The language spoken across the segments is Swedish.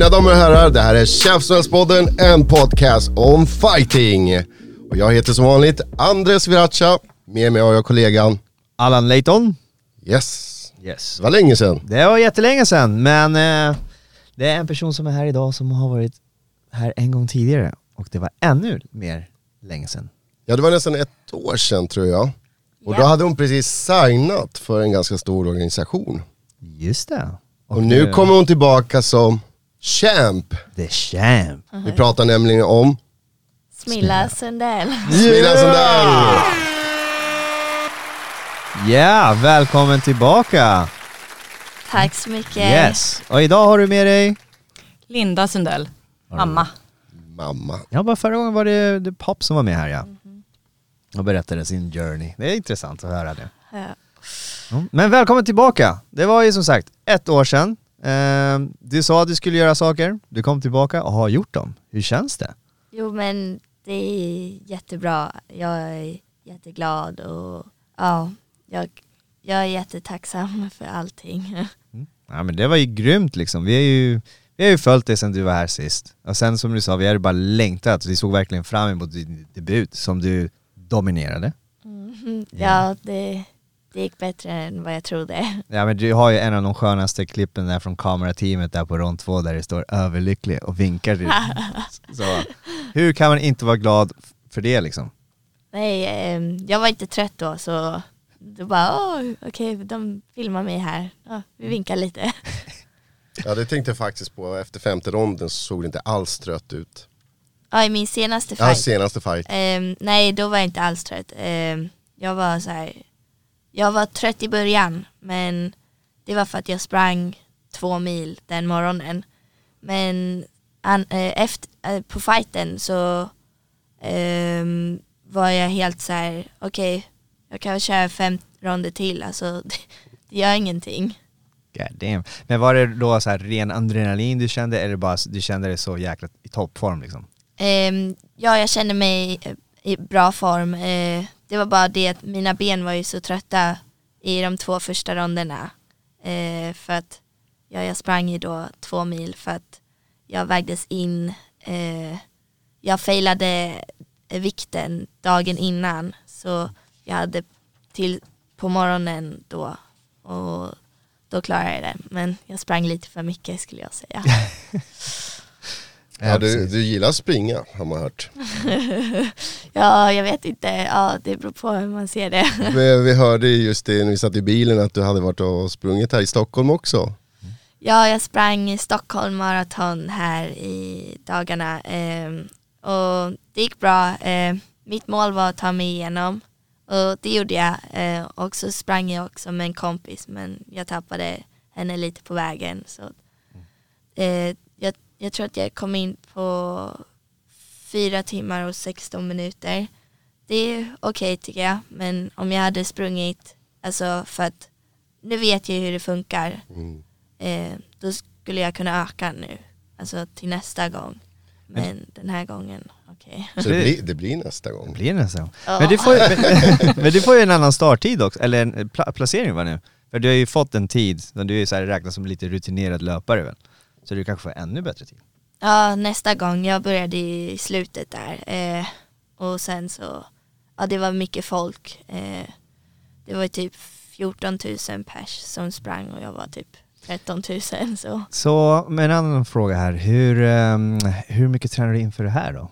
Mina damer och herrar, det här är Käftsmällspodden, en podcast om fighting. Och jag heter som vanligt Andres Viracha, med mig har jag kollegan Allan Layton. Yes. Yes. Det var länge sedan. Det var jättelänge sedan, men eh, det är en person som är här idag som har varit här en gång tidigare. Och det var ännu mer länge sedan. Ja, det var nästan ett år sedan tror jag. Och då hade hon precis signat för en ganska stor organisation. Just det. Och nu kommer hon tillbaka som champ. The Champ. Vi pratar nämligen om Smilla Sundell. Smilla Sundell. Ja, välkommen tillbaka. Tack så mycket. Yes. Och idag har du med dig, Linda Sundell, mamma. Mamma. ja bara förra gången var det, det Pop som var med här ja. Och berättade sin journey. Det är intressant att höra det. Ja. Mm. Men välkommen tillbaka. Det var ju som sagt ett år sedan. Eh, du sa att du skulle göra saker, du kom tillbaka och har gjort dem. Hur känns det? Jo men det är jättebra. Jag är jätteglad och ja, jag, jag är jättetacksam för allting. Ja men det var ju grymt liksom. Vi, är ju, vi har ju följt dig sedan du var här sist. Och sen som du sa, vi hade bara längtat. Vi såg verkligen fram emot din debut som du dominerade. Mm, ja, det, det gick bättre än vad jag trodde. Ja men du har ju en av de skönaste klippen där från kamerateamet där på rond 2 där det står överlycklig och vinkar till Så hur kan man inte vara glad för det liksom? Nej, ehm, jag var inte trött då så då bara, åh, okej, de filmar mig här. Ja, vi vinkar lite. Ja, det tänkte jag faktiskt på. Efter femte ronden så såg det inte alls trött ut. Ja, i min senaste Ja, fight. senaste fight. Ehm, nej, då var jag inte alls trött. Ehm, jag var så här, jag var trött i början, men det var för att jag sprang två mil den morgonen. Men an, eh, efter, eh, på fighten så ehm, var jag helt så här, okej, jag kan köra fem ronder till, alltså det, det gör ingenting. God damn. Men var det då så här ren adrenalin du kände eller bara du kände dig så jäkla i toppform liksom? Ehm, ja, jag kände mig eh, i bra form. Det var bara det att mina ben var ju så trötta i de två första ronderna. Eh, för att ja, jag sprang ju då två mil för att jag vägdes in. Eh, jag failade eh, vikten dagen innan så jag hade till på morgonen då och då klarade jag det. Men jag sprang lite för mycket skulle jag säga. Ja, du, du gillar springa har man hört. Ja, jag vet inte. Ja, det beror på hur man ser det. Vi, vi hörde just det när vi satt i bilen att du hade varit och sprungit här i Stockholm också. Ja, jag sprang Stockholm Marathon här i dagarna ehm, och det gick bra. Ehm, mitt mål var att ta mig igenom och det gjorde jag. Ehm, och så sprang jag också med en kompis men jag tappade henne lite på vägen. Så, eh, jag, tror att jag kom in på fyra timmar och 16 minuter. Det är okej tycker jag men om jag hade sprungit, alltså för att nu vet jag hur det funkar Mm. eh, då skulle jag kunna öka nu, alltså till nästa gång. Men den här gången, okej. Så det blir, det blir nästa gång. Blir det så? Ja. Men, du får ju, men, men du får ju en annan starttid också, eller en pla placering va nu? För du har ju fått en tid, du är ju så här räknad som lite rutinerad löpare väl? Så du kanske får ännu bättre tid. Ja, nästa gång, jag började i slutet där. Eh, och sen så, ja det var mycket folk. Eh, det var typ 14 000 pers som sprang och jag var typ 13 000 så. Så, med en annan fråga här, hur, ehm, hur mycket tränar du inför det här då?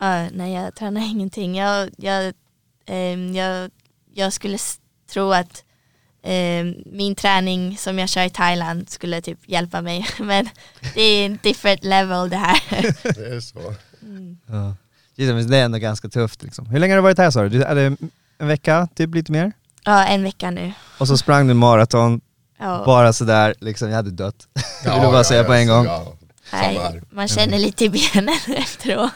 Ja, nej jag tränar ingenting. Jag, jag, ehm, jag, jag skulle tro att min träning som jag kör i Thailand skulle typ hjälpa mig. Men det är en different level det här. Det är så. Ja. Jesus, men det är ändå ganska tufft liksom. Hur länge har du varit här sa du? du? Är det en vecka, typ lite mer? ja, en vecka nu. Och så sprang du maraton, Ja, bara sådär, liksom, jag hade dött. Ja, Vill du bara ja, säga ja, på en så- gång? Ja, nej, man känner lite i benen efteråt.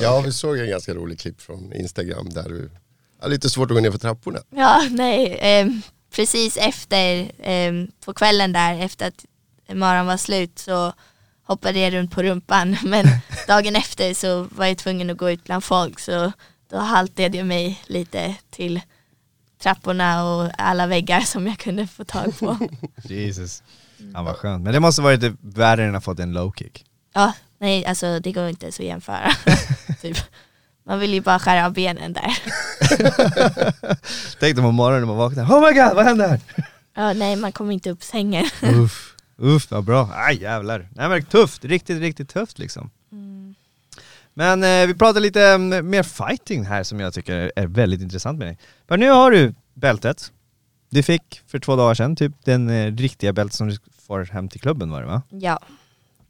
ja, vi såg en ganska rolig klipp från Instagram där du har lite svårt att gå ner för trapporna. Ja, nej. ehm, precis efter, ehm, på kvällen där, efter att maran var slut så hoppade jag runt på rumpan. Men dagen efter så var jag tvungen att gå ut bland folk så då haltade jag mig lite till trapporna och alla väggar som jag kunde få tag på. Jesus. Ja vad skönt. Men det måste varit det värre än att ha fått en low kick. Ja, nej alltså det går inte så att jämföra. typ. Man vill ju bara skära av benen där. Tänk dig på morgonen när man vaknar, oh my god vad händer? Ja, nej, man kommer inte upp sängen. Uff, uff vad bra. Aj jävlar. Nej men tufft, riktigt riktigt tufft liksom. Men eh, vi pratar lite mm, mer fighting här som jag tycker är, är väldigt intressant med dig. Men nu har du bältet. Du fick för två dagar sedan typ den eh, riktiga bältet som du får hem till klubben var det va? Ja,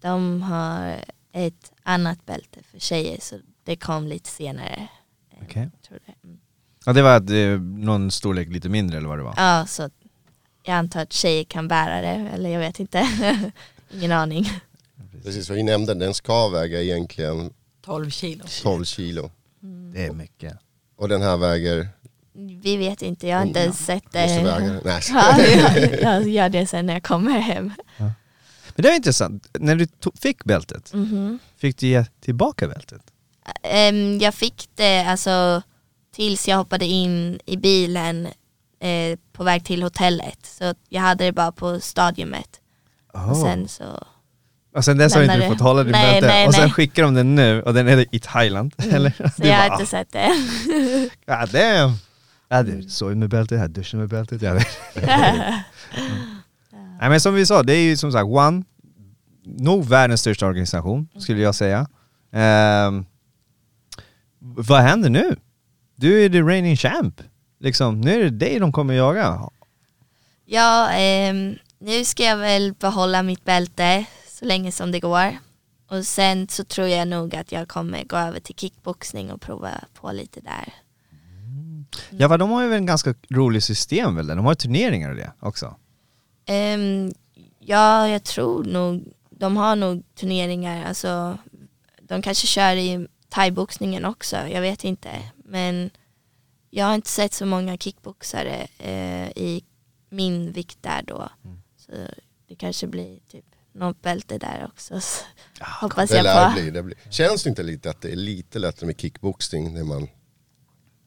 de har ett annat bälte för tjejer så det kom lite senare. Eh, Okej. jag tror det. Mm. Ja det var att, eh, någon storlek lite mindre eller vad det var? Ja, så jag antar att tjejer kan bära det, eller jag vet inte. Ingen aning. Precis, vi nämnde den ska väga egentligen 12 kilo. 12 kilo. Det är mycket. Och den här väger, Vi vet inte, jag har inte ens sett måste väga det. Nej. Ja, jag, jag gör det sen när jag kommer hem. Men det är intressant, när du fick bältet, Mhm. fick du ge tillbaka bältet? Ehm, jag fick det alltså tills jag hoppade in i bilen eh, på väg till hotellet. Så jag hade det bara på stadiumet. Och sen så, Och sen dess har du inte fått hålla din Nej, bälte och sen nej. skickar de den nu och den är i Thailand. Eller? så Du jag har bara, inte sett det. God damn. Jag hade sovit med bältet, jag hade duschat med bältet. Hade... Nej men som vi sa, det är ju som sagt One, nog världens största organisation skulle jag säga. Ehm, vad händer nu? Du är the reigning champ. Liksom, nu är det dig de kommer jaga. Ja, ehm, nu ska jag väl behålla mitt bälte så länge som det går. Och sen så tror jag nog att jag kommer gå över till kickboxning och prova på lite där. Ja för de har ju väl en ganska rolig system väl? De har turneringar och det också. Ehm, ja, jag tror nog, de har nog turneringar, alltså de kanske kör i thaiboxningen också, jag vet inte. Men jag har inte sett så många kickboxare eh, i min vikt där då. Så det kanske blir typ något bälte där också. Så hoppas Det jag på. bli, det blir. Känns det inte lite att det är lite lättare med kickboxning när man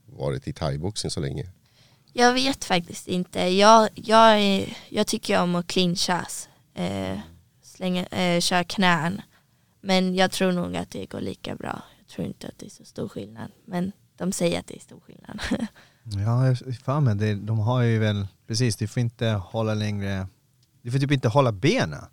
varit i thaiboxning så länge? Jag vet faktiskt inte. Jag, jag, är, jag tycker om att clinchas. Eh, slänga, eh, köra knän. Men jag tror nog att det går lika bra. Tror inte att det är så stor skillnad. Men de säger att det är stor skillnad. Ja, jag- fan men det, de har ju väl, precis, du får inte hålla längre, du får typ inte hålla benen.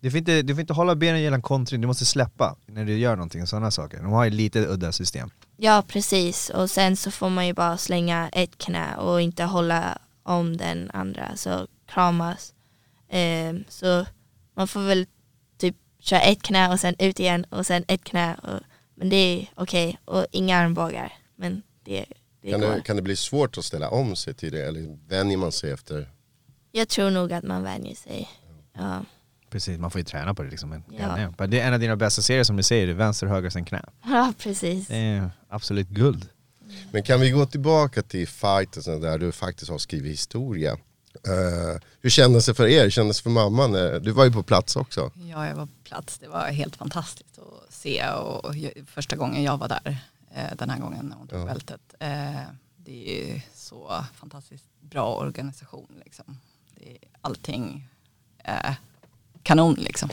Du får inte, du får inte hålla benen gällande kontring, du måste släppa när du gör någonting, sådana saker. De har ju lite udda system. ja precis. Och sen så får man ju bara slänga ett knä och inte hålla om den andra. Så kramas. Eh, så man får väl typ köra ett knä och sen ut igen och sen ett knä. Och, men det är okej. Och inga armbågar. Men det, det Kan går. det, kan det bli svårt att ställa om sig till det eller vänjer man sig efter? Jag tror nog att man vänjer sig. Ja, Precis, man får ju träna på det liksom. Ja. ja. Det är en av dina bästa serier som du säger, det är vänster, höger, sen knä. ja precis. Det är absolut guld. Men kan vi gå tillbaka till fightersen där du faktiskt har skrivit historia? Eh, hur kändes det för er? Hur kändes det för mamman? Eh, Du var ju på plats också. Ja, jag var på plats. Det var helt fantastiskt att se och första gången jag var där eh, den här gången när hon tog Ja. bältet. Det är ju så fantastiskt bra organisation liksom. Det är, allting är kanon liksom.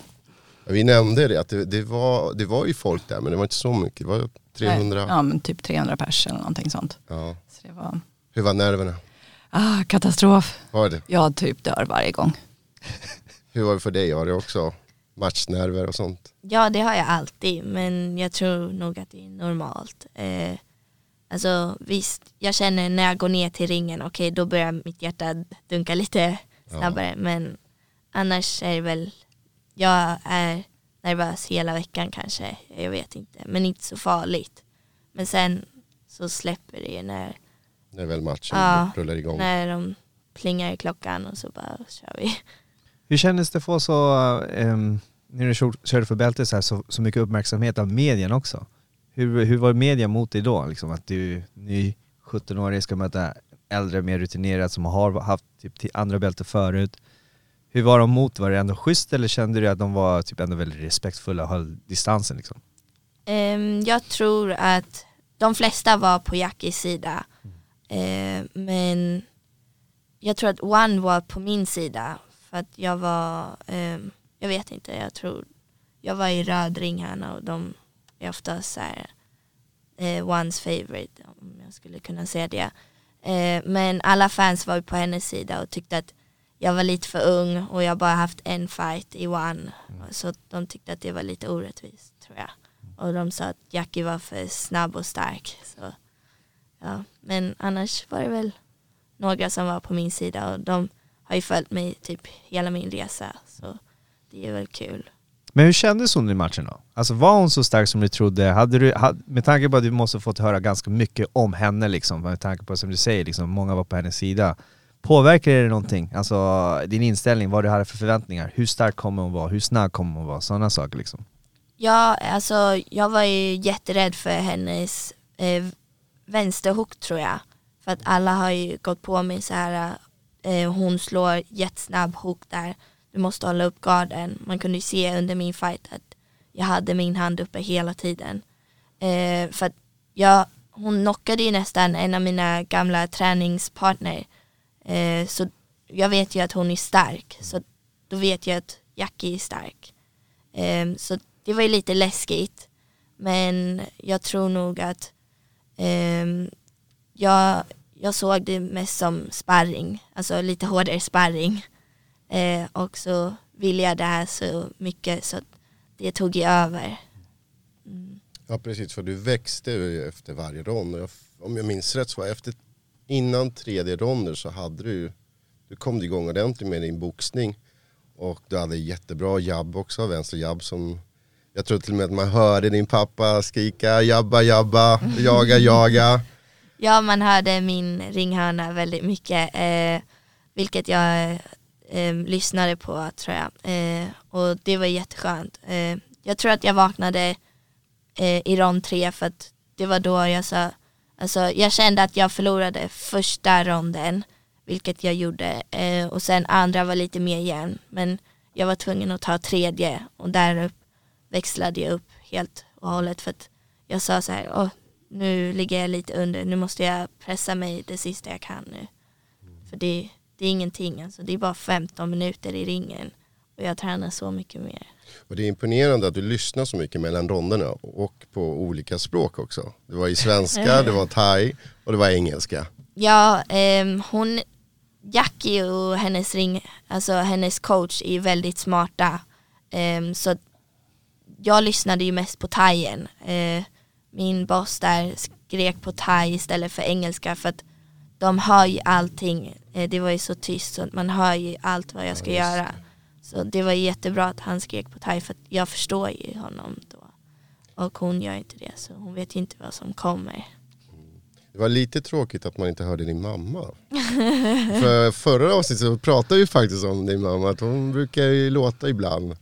Vi nämnde det att det, det, var, det var ju folk där men det var inte så mycket. Det var 300. Ja, men typ 300 pers eller någonting sånt. Ja. Så det var Hur var nerverna? Ah, katastrof. Var det? Jag typ dör varje gång. Hur var det för dig? Har du också matchnerver och sånt? Ja det har jag alltid men jag tror nog att det är normalt. Eh, alltså visst, jag känner när jag går ner till ringen, okej då börjar mitt hjärta dunka lite snabbare. Men annars är det väl, jag är nervös hela veckan kanske, jag vet inte. Men inte så farligt. Men sen så släpper det ju när, När väl matchen Ja, rullar igång. när de plingar i klockan och så bara kör vi. Hur kändes det att få så, ehm, när du kör- körde för bältet så, här, så, så mycket uppmärksamhet av medien också? Hur, hur var media mot dig då? Liksom att du ny 17-åring ska möta äldre, mer rutinerad som har haft typ till andra bälten förut. Hur var de mot? Var det ändå schysst eller kände du att de var typ ändå väldigt respektfulla och höll distansen liksom? Ehm, jag tror att de flesta var på Jackis sida. Ehm, men jag tror att One var på min sida. För att jag var, ehm, jag vet inte, jag tror, jag var i röd ringhörna och de är ofta så här, eh, Ones favorite, om jag skulle kunna säga det. Eh, men alla fans var på hennes sida och tyckte att jag var lite för ung och jag bara haft en fight i One. Så de tyckte att det var lite orättvist tror jag. Och de sa att Jackie var för snabb och stark. Så, ja. Men annars var det väl några som var på min sida och de har ju följt mig typ hela min resa. Så det är väl kul. Men hur kändes hon i matchen då? Alltså var hon så stark som du trodde? Hade du, hade, med tanke på att du måste fått höra ganska mycket om henne liksom, med tanke på som du säger, liksom, många var på hennes sida. Påverkade det någonting? Alltså din inställning, vad du hade för förväntningar? Hur stark kommer hon vara? Hur snabb kommer hon vara? Sådana saker liksom. Ja, alltså jag var ju jätterädd för hennes eh, vänsterhook tror jag. För att alla har ju gått på mig så här, eh, hon slår jättesnabb hook där. Du måste hålla upp garden. Man kunde ju se under min fight att jag hade min hand uppe hela tiden. Eh, för att jag, hon knockade ju nästan en av mina gamla träningspartner. Eh, så jag vet ju att hon är stark. Så då vet jag att Jackie är stark. Eh, så det var ju lite läskigt. Men jag tror nog att Eh, jag, jag såg det mest som sparring, alltså lite hårdare sparring. Eh, och så ville jag det här så mycket så att det tog jag över. Mm. Ja precis, för du växte ju efter varje rond. Jag, om jag minns rätt så var efter, innan tredje ronden så hade du, du kom igång ordentligt med din boxning. Och du hade jättebra jabb också, vänster jabb som jag tror till och med att man hörde din pappa skrika jabba jabba, jaga jaga. Ja, man hörde min ringhörna väldigt mycket, eh, vilket jag eh, lyssnade på tror jag. Eh, och det var jätteskönt. Eh, jag tror att jag vaknade eh, i rond tre för att det var då jag sa, alltså jag kände att jag förlorade första ronden, vilket jag gjorde. Eh, och sen andra var lite mer jämn, men jag var tvungen att ta tredje och där upp växlade jag upp helt och hållet för att jag sa så här, Åh, nu ligger jag lite under, nu måste jag pressa mig det sista jag kan nu. För det, det är ingenting, alltså, det är bara 15 minuter i ringen och jag tränar så mycket mer. Och det är imponerande att du lyssnar så mycket mellan ronderna och på olika språk också. Det var i svenska, det var thai och det var engelska. Ja, ehm, hon, Jackie och hennes ring, alltså hennes coach är väldigt smarta. Ehm, så jag lyssnade ju mest på thaien. Eh, min boss där skrek på thai istället för engelska för att de hör ju allting. Eh, det var ju så tyst så man hör ju allt vad jag ska just göra. Så det var jättebra att han skrek på thai för att jag förstår ju honom då. Och hon gör inte det så hon vet ju inte vad som kommer. Det var lite tråkigt att man inte hörde din mamma. För förra avsnittet så pratade vi faktiskt om din mamma, att hon brukar ju låta ibland.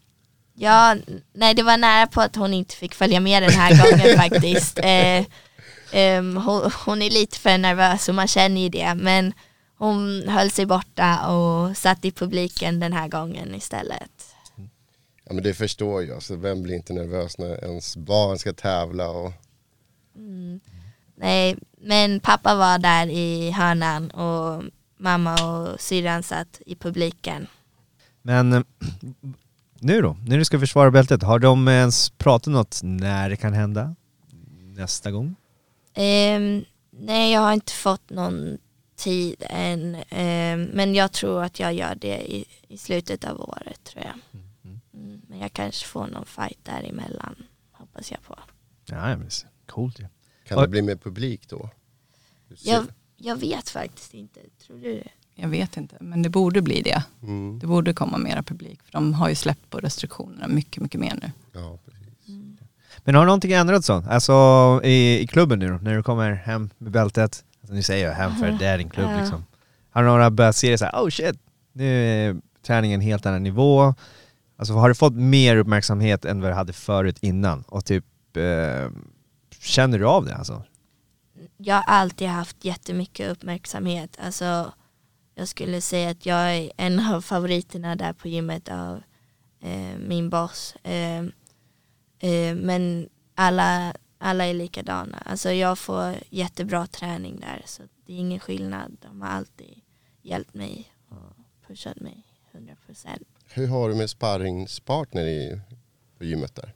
Ja, nej det var nära på att hon inte fick följa med den här gången faktiskt. Eh, ehm, hon, hon är lite för nervös och man känner ju det. Men hon höll sig borta och satt i publiken den här gången istället. Ja men det förstår jag, så vem blir inte nervös när ens barn ska tävla och Nej, men pappa var där i hörnan och mamma och syrran satt i publiken. Men nu då, när du ska försvara bältet, har de ens pratat något när det kan hända? Nästa gång? Ehm, nej, jag har inte fått någon tid än. Ehm, men jag tror att jag gör det i, i slutet av året tror jag. Mm, men jag kanske får någon fight däremellan, hoppas jag på. Ja, men det är coolt ju. Kan Och- det bli mer publik då? Jag, jag vet faktiskt inte, tror du det? Jag vet inte, men det borde bli det. Mm. Det borde komma mera publik. För de har ju släppt på restriktionerna mycket, mycket mer nu. Ja, precis. Men har någonting ändrats så? Alltså i, i klubben nu då, när du kommer hem med bältet? Alltså, nu säger jag hem för det är din klubb Ja. liksom. Har några börjat se det så här, oh shit, nu är träningen en helt annan nivå. Alltså har du fått mer uppmärksamhet än vad du hade förut innan? Och typ, eh, känner du av det alltså? Jag har alltid haft jättemycket uppmärksamhet. Alltså, jag skulle säga att jag är en av favoriterna där på gymmet av eh, min boss. Eh, eh, men alla, alla är likadana. Alltså, jag får jättebra träning där så det är ingen skillnad. De har alltid hjälpt mig och pushat mig 100%. Hur har du med sparringspartner i, på gymmet där?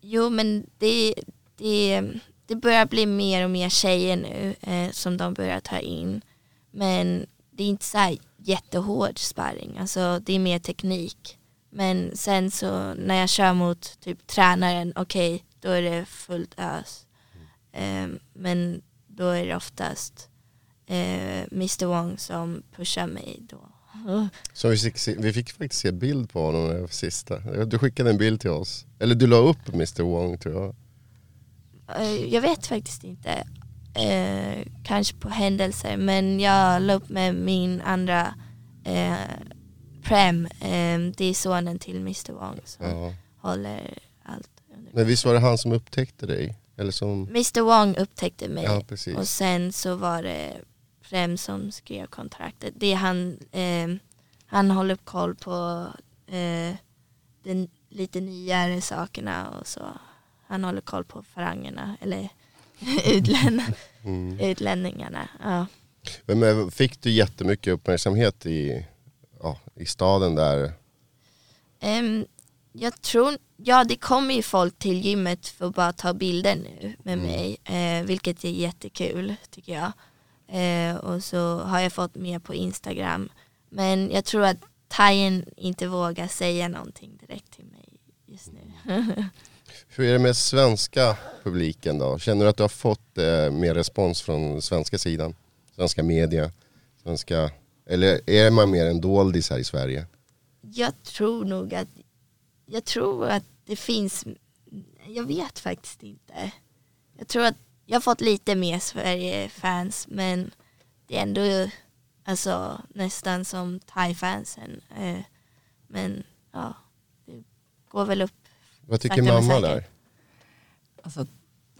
Jo men det, det, det börjar bli mer och mer tjejer nu eh, som de börjar ta in. Men det är inte så här jättehård sparring, alltså det är mer teknik. Men sen så när jag kör mot typ tränaren, okej då är det fullt ös. Eh, men då är det oftast eh, Mr Wong som pushar mig då. Så vi fick, se, vi fick faktiskt se bild på honom när det var sista. Du skickade en bild till oss. Eller du la upp Mr Wong tror jag. Eh, Jag vet faktiskt inte. Eh, kanske på händelser. Men jag la upp med min andra eh, Prem. Eh, det är sonen till Mr Wong som Ja. håller allt under. Men visst var det han som upptäckte dig? Eller som... Mr Wong upptäckte mig. Ja, och sen så var det Prem som skrev kontraktet. Det är han, eh, han håller koll på eh, den lite nyare sakerna och så. Han håller koll på farangerna eller utlän, Mm. utlänningarna. Ja. Men, fick du jättemycket uppmärksamhet i, ja, i staden där? Ehm, jag tror, ja det kommer ju folk till gymmet för att bara ta bilder nu med mig, eh, vilket är jättekul tycker jag. Eh, och så har jag fått mer på Instagram. Men jag tror att Tajen inte vågar säga någonting direkt till mig just nu. Hur är det med svenska publiken då? Känner du att du har fått eh, mer respons från svenska sidan? Svenska media? Svenska... Eller är man mer en doldis här i Sverige? jag tror nog att, jag tror att det finns, jag vet faktiskt inte. Jag tror att jag har fått lite mer Sverige-fans men det är ändå alltså, nästan som thai-fansen. Eh, men ja, det går väl upp. Vad tycker Sakta mamma där? Alltså,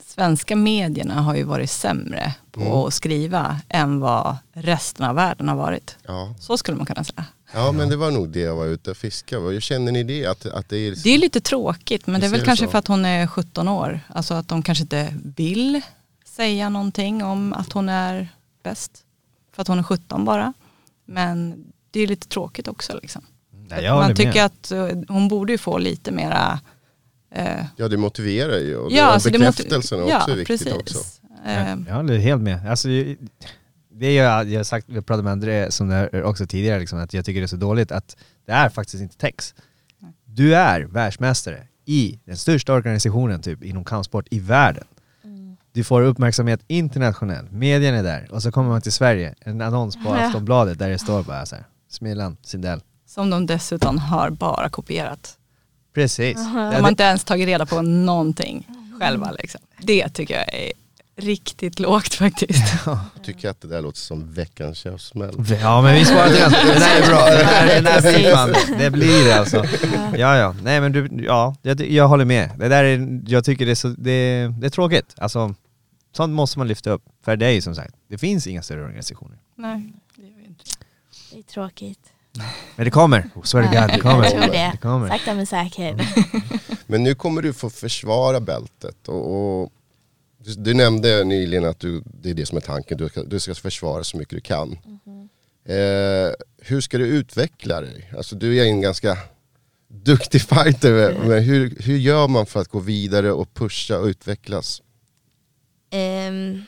svenska medierna har ju varit sämre på Mm. att skriva än vad resten av världen har varit. Ja. Så skulle man kunna säga. ja, men det var nog det jag var ute och fiskade. Hur känner ni det? Att, att det är... Det är lite tråkigt men det är väl kanske så? för att hon är 17 år. Alltså att de kanske inte vill säga någonting om att hon är bäst. För att hon är 17 bara. Men det är lite tråkigt också liksom. Nej, Man tycker med. att eh, hon borde ju få lite mera Ja, det motiverar ju. Och Ja, det, alltså det bekräftelsen är ja, också viktigt precis. också. Eh, Jag, jag håller helt med. Alltså, det är jag, jag har sagt, vi pratade med André som det också tidigare, liksom, att jag tycker det är så dåligt att det är faktiskt inte text. Du är världsmästare i den största organisationen typ inom kampsport i världen. Du får uppmärksamhet internationellt, medierna är där och så kommer man till Sverige, en annons på. Aftonbladet där det står bara så här, Smilan, Sindell. Som de dessutom har bara kopierat. Precis. De Ja, har det, inte ens tagit reda på någonting själva. Liksom. Det tycker jag är riktigt lågt faktiskt. Jag tycker att det där låter som veckans käftsmäll. ja men vi sparar till. Den där är bra, den där, den där blir det blir det alltså. Ja ja, nej men du, ja, jag, jag håller med. Det där är, jag tycker det är, så, det, det är tråkigt. Alltså, sånt måste man lyfta upp. För det är ju som sagt, det finns inga större organisationer. Nej, det gör vi inte. Det är tråkigt. Men det kommer, swear to God, det kommer. Jag tror det. Det kommer. Sakta men säkert. Men nu kommer du få försvara bältet. Och, och du, du nämnde nyligen att du, det är det som är tanken, du ska, du ska försvara så mycket du kan. Eh, hur ska du utveckla dig? Alltså du är en ganska duktig fighter, men hur, hur gör man för att gå vidare och pusha och utvecklas? Ehm,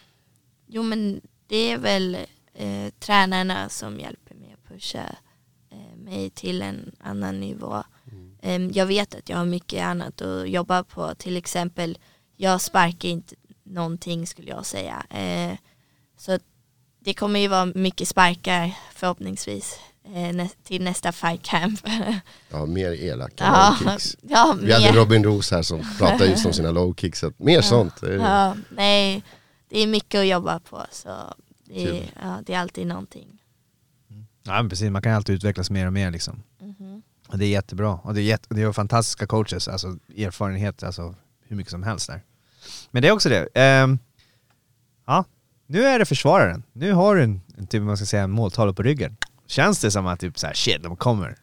jo men det är väl eh, tränarna som hjälper mig att pusha eh, till en annan nivå. Ehm, jag vet att jag har mycket annat att jobba på. Till exempel, jag sparkar inte någonting skulle jag säga. Eh, så det kommer ju vara mycket sparkar förhoppningsvis eh, till nästa fight camp. Ja, mer elaka ja, low kicks. ja, Vi hade mer- Robin Roos här som pratade just om sina low kicks. Så att mer sånt. Det är- Ja, nej, det är mycket att jobba på så det är, ja, det är alltid någonting. Ja men precis, man kan alltid utvecklas mer och mer liksom. Mhm. Och det är jättebra. Och det är, jätte, det är fantastiska coaches, alltså erfarenhet, alltså hur mycket som helst där. Men det är också det. ehm, ja, nu är det försvararen. Nu har du en, typ, man ska säga, måltavla på ryggen. Känns det som att typ så här, shit, de kommer?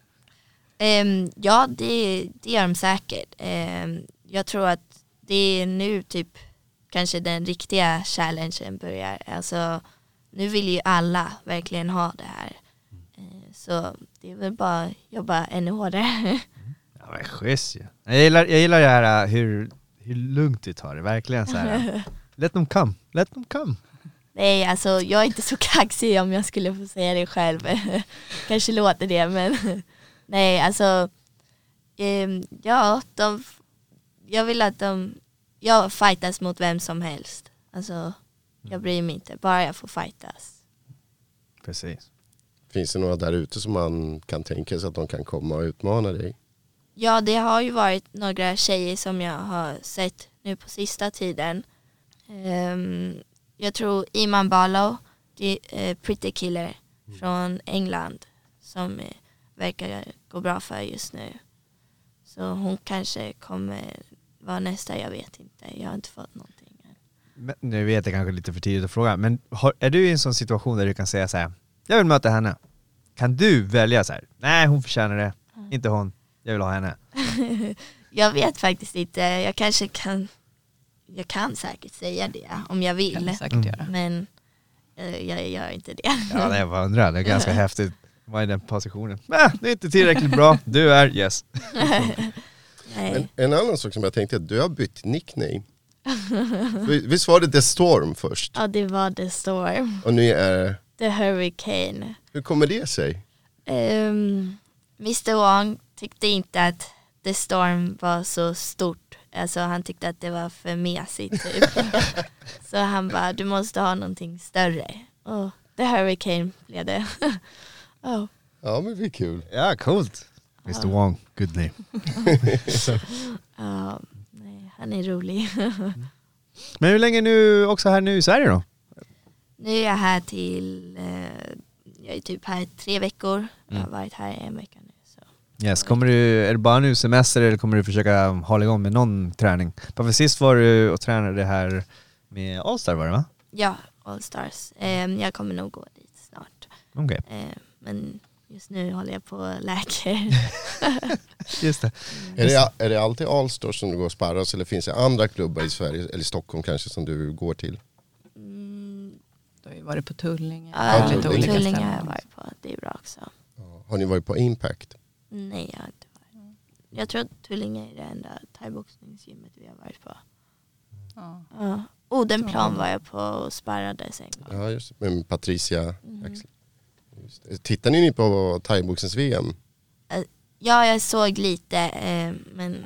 Ehm, ja, det, det gör de säkert. Ehm, jag tror att det är nu typ kanske den riktiga challengen börjar. Alltså, nu vill ju alla verkligen ha det här. Så det är väl bara att jobba ännu hårdare. Ja men schysst ju. Jag gillar, jag gillar det här äh, hur, hur lugnt du tar det, verkligen så här. Let them come, let them come. Nej, alltså jag är inte så kaxig om jag skulle få säga det själv. Kanske låter det, men nej, alltså ehm, ja, de, jag vill att de, jag fightas mot vem som helst. Alltså, jag bryr mig inte, bara jag får fightas. Precis. Finns det några där ute som man kan tänka sig att de kan komma och utmana dig? Ja, det har ju varit några tjejer som jag har sett nu på sista tiden. Ehm, jag tror Iman Barlow, det är Pretty Killer från England som eh, verkar gå bra för just nu. Så hon kanske kommer vara nästa, jag vet inte. Jag har inte fått någonting. Men, nu vet jag kanske lite för tidigt att fråga, men har, är du i en sån situation där du kan säga så här, jag vill möta henne. Kan du välja så här, nej hon förtjänar det, inte hon, jag vill ha henne. Jag vet faktiskt inte, jag kanske kan, jag kan säkert säga det om jag kan vill. du säkert göra. Men eh, jag gör inte det. Ja det jag bara undrar, det är ganska häftigt. Vad är den positionen? Äh, det är inte tillräckligt bra, du är yes. Nej. En, annan sak som jag tänkte, att du har bytt nickname. Vi- Visst var det The Storm först? Ja, det var The Storm, Och nu är The Hurricane. hur kommer det sig? Um, Mr Wong tyckte inte att The Storm var så stort. Alltså han tyckte att det var för mesigt typ. så han bara, du måste ha någonting större. Och The Hurricane blev det. oh. Ja men det är kul. Ja, coolt. Mr Wong, good name. Ja, nej, han är rolig. Men hur länge nu också här nu i Sverige då? Nu är jag här till, eh, jag är typ här tre veckor. Jag har varit här en vecka nu. Så. Yes, kommer du, är det bara nu semester eller kommer du försöka hålla igång med någon träning? För sist var du och tränade här med Allstar var det va? Ja, All Stars. Eh, jag kommer nog gå dit snart. Okej, Eh, men just nu håller jag på och läker. just det. Är det, är det alltid Allstars som du går och sparras eller finns det andra klubbar i Sverige eller Stockholm kanske som du går till? Mm, ju varit på Tullinge. ja, Tullinge. lite olika Tullinge har jag varit på. Det är bra också. Har ni varit på Impact? Nej, jag har inte varit. Jag tror att Tullinge är det enda thaiboxningsgymmet vi har varit på. Ja. Ja. Odenplan var jag på och sparrades en gång. Ja just det, med Patricia Mhm. Axel. Just det. Tittar ni på thaiboxens VM? Ja, jag såg lite, eh, men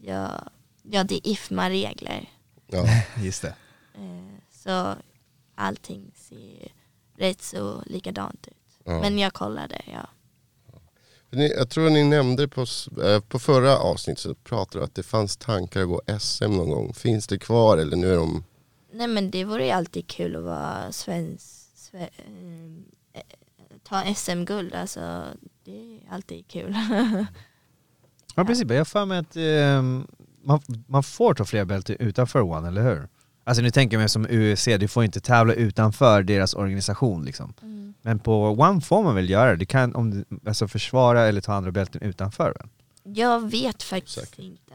jag, ja, det är IFMA-regler. Ja. Just det. Eh, så allting ser rätt så likadant ut. Ja. Men jag kollade, ja. Jag tror ni nämnde på, eh, på förra avsnittet så pratade du att det fanns tankar att gå SM någon gång. Finns det kvar eller nu är de... Nej men det vore ju alltid kul att vara svensk, sve, eh, ta SM-guld, alltså det är alltid kul. Ja precis, jag har för mig att ehm, man, man får ta fler bälten utanför One, eller hur? Alltså nu tänker jag mig som UEC, du får inte tävla utanför deras organisation liksom. Mm. Men på One får man väl göra det? Du kan om du, alltså försvara eller ta andra bälten utanför väl? Jag vet faktiskt Säkert. inte.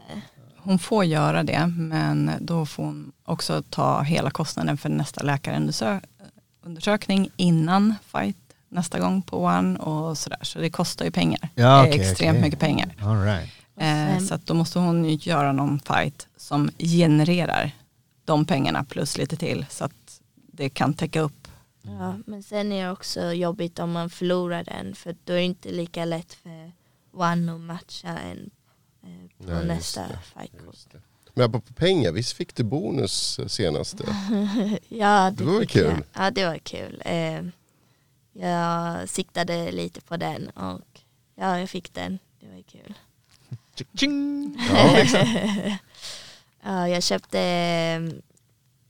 Hon får göra det, men då får hon också ta hela kostnaden för nästa läkarundersökning innan fight nästa gång på One och sådär. Så det kostar ju pengar. Ja, det är okej, extremt okej. mycket pengar. All right. Eh, sen- så att då måste hon ju göra någon fight som genererar de pengarna plus lite till så att det kan täcka upp. Ja, men sen är det också jobbigt om man förlorar den för då är det inte lika lätt för One att matcha en eh, på Nej, nästa det. fight. Just det. Men på pengar, visst fick du bonus senaste? Ja, Det var väl fick jag. kul? Ja, det var kul. Eh, jag siktade lite på den och ja, jag fick den. Det var kul. Ching! Ja, exakt. Ja, jag köpte eh,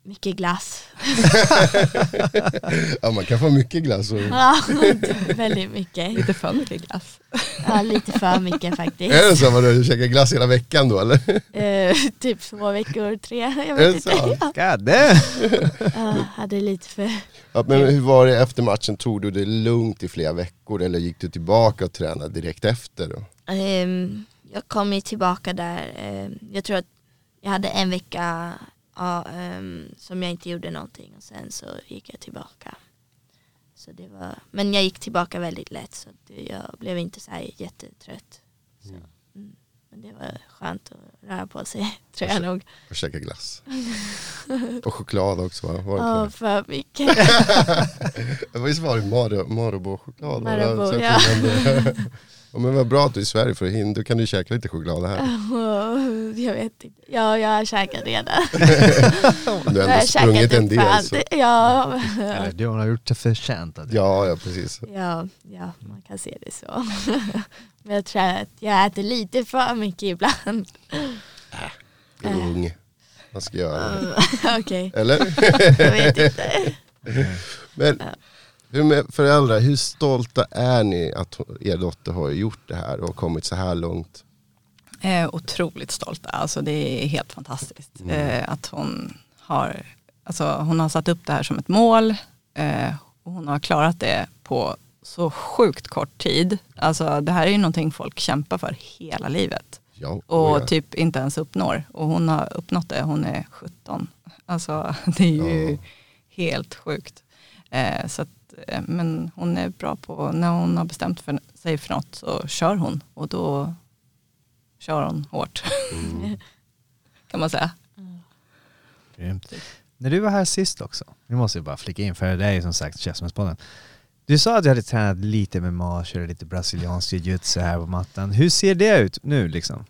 mycket glass. ja, man kan få mycket glass. Och... Ja, väldigt mycket. Lite för mycket glass. Ja, lite för mycket faktiskt. Är det så att du käkar glass hela veckan då eller? Eh, typ två veckor, tre. Jag Är det vet inte. God damn! Ja, hade lite för... Ja, men hur var det efter matchen? Tog du det lugnt i flera veckor eller gick du tillbaka och tränade direkt efter? Då? Ehm, jag kom ju tillbaka där. ehm, jag tror att jag hade en vecka ja, ehm, som jag inte gjorde någonting och sen så gick jag tillbaka. Så det var, men jag gick tillbaka väldigt lätt så det, jag blev inte så här jättetrött. Så, mm. Men det var skönt att röra på sig tror jag nog. Och käka glass. och choklad också va? Ja, för mycket. Visst var det Mar- Marabou-choklad? Marabou, ja. Ja, men vad bra att du är i Sverige för hin- då kan du käka lite choklad här. jag vet inte. Ja, jag har käkat redan. Du har Jag ändå sprungit en del. Så. Ja, Eller, Du har gjort det förtjänt. Ja, ja precis. Ja, ja, man kan se det så. Men jag tror att jag äter lite för mycket ibland. Du är ung. Vad ska jag göra? Okej, Eller? jag vet inte. Men hur med föräldrar, hur stolta är ni att er dotter har gjort det här och kommit så här långt? Eh, otroligt stolta, alltså det är helt fantastiskt eh, att hon har, alltså hon har satt upp det här som ett mål eh, och hon har klarat det på så sjukt kort tid. Alltså det här är ju någonting folk kämpar för hela livet Ja, och oh ja. typ inte ens uppnår. Och hon har uppnått det, hon är 17. Alltså det är ju Ja. helt sjukt. Eh, så att, men hon är bra på, när hon har bestämt för, sig för något så kör hon och då kör hon hårt. Mm. kan man säga. Grymt. När du var här sist också, nu måste jag bara flika in för det är ju som sagt Käftsmällspodden. Du sa att du hade tränat lite med marsch lite brasiliansk jiu-jitsu här på mattan. Hur ser det ut nu liksom?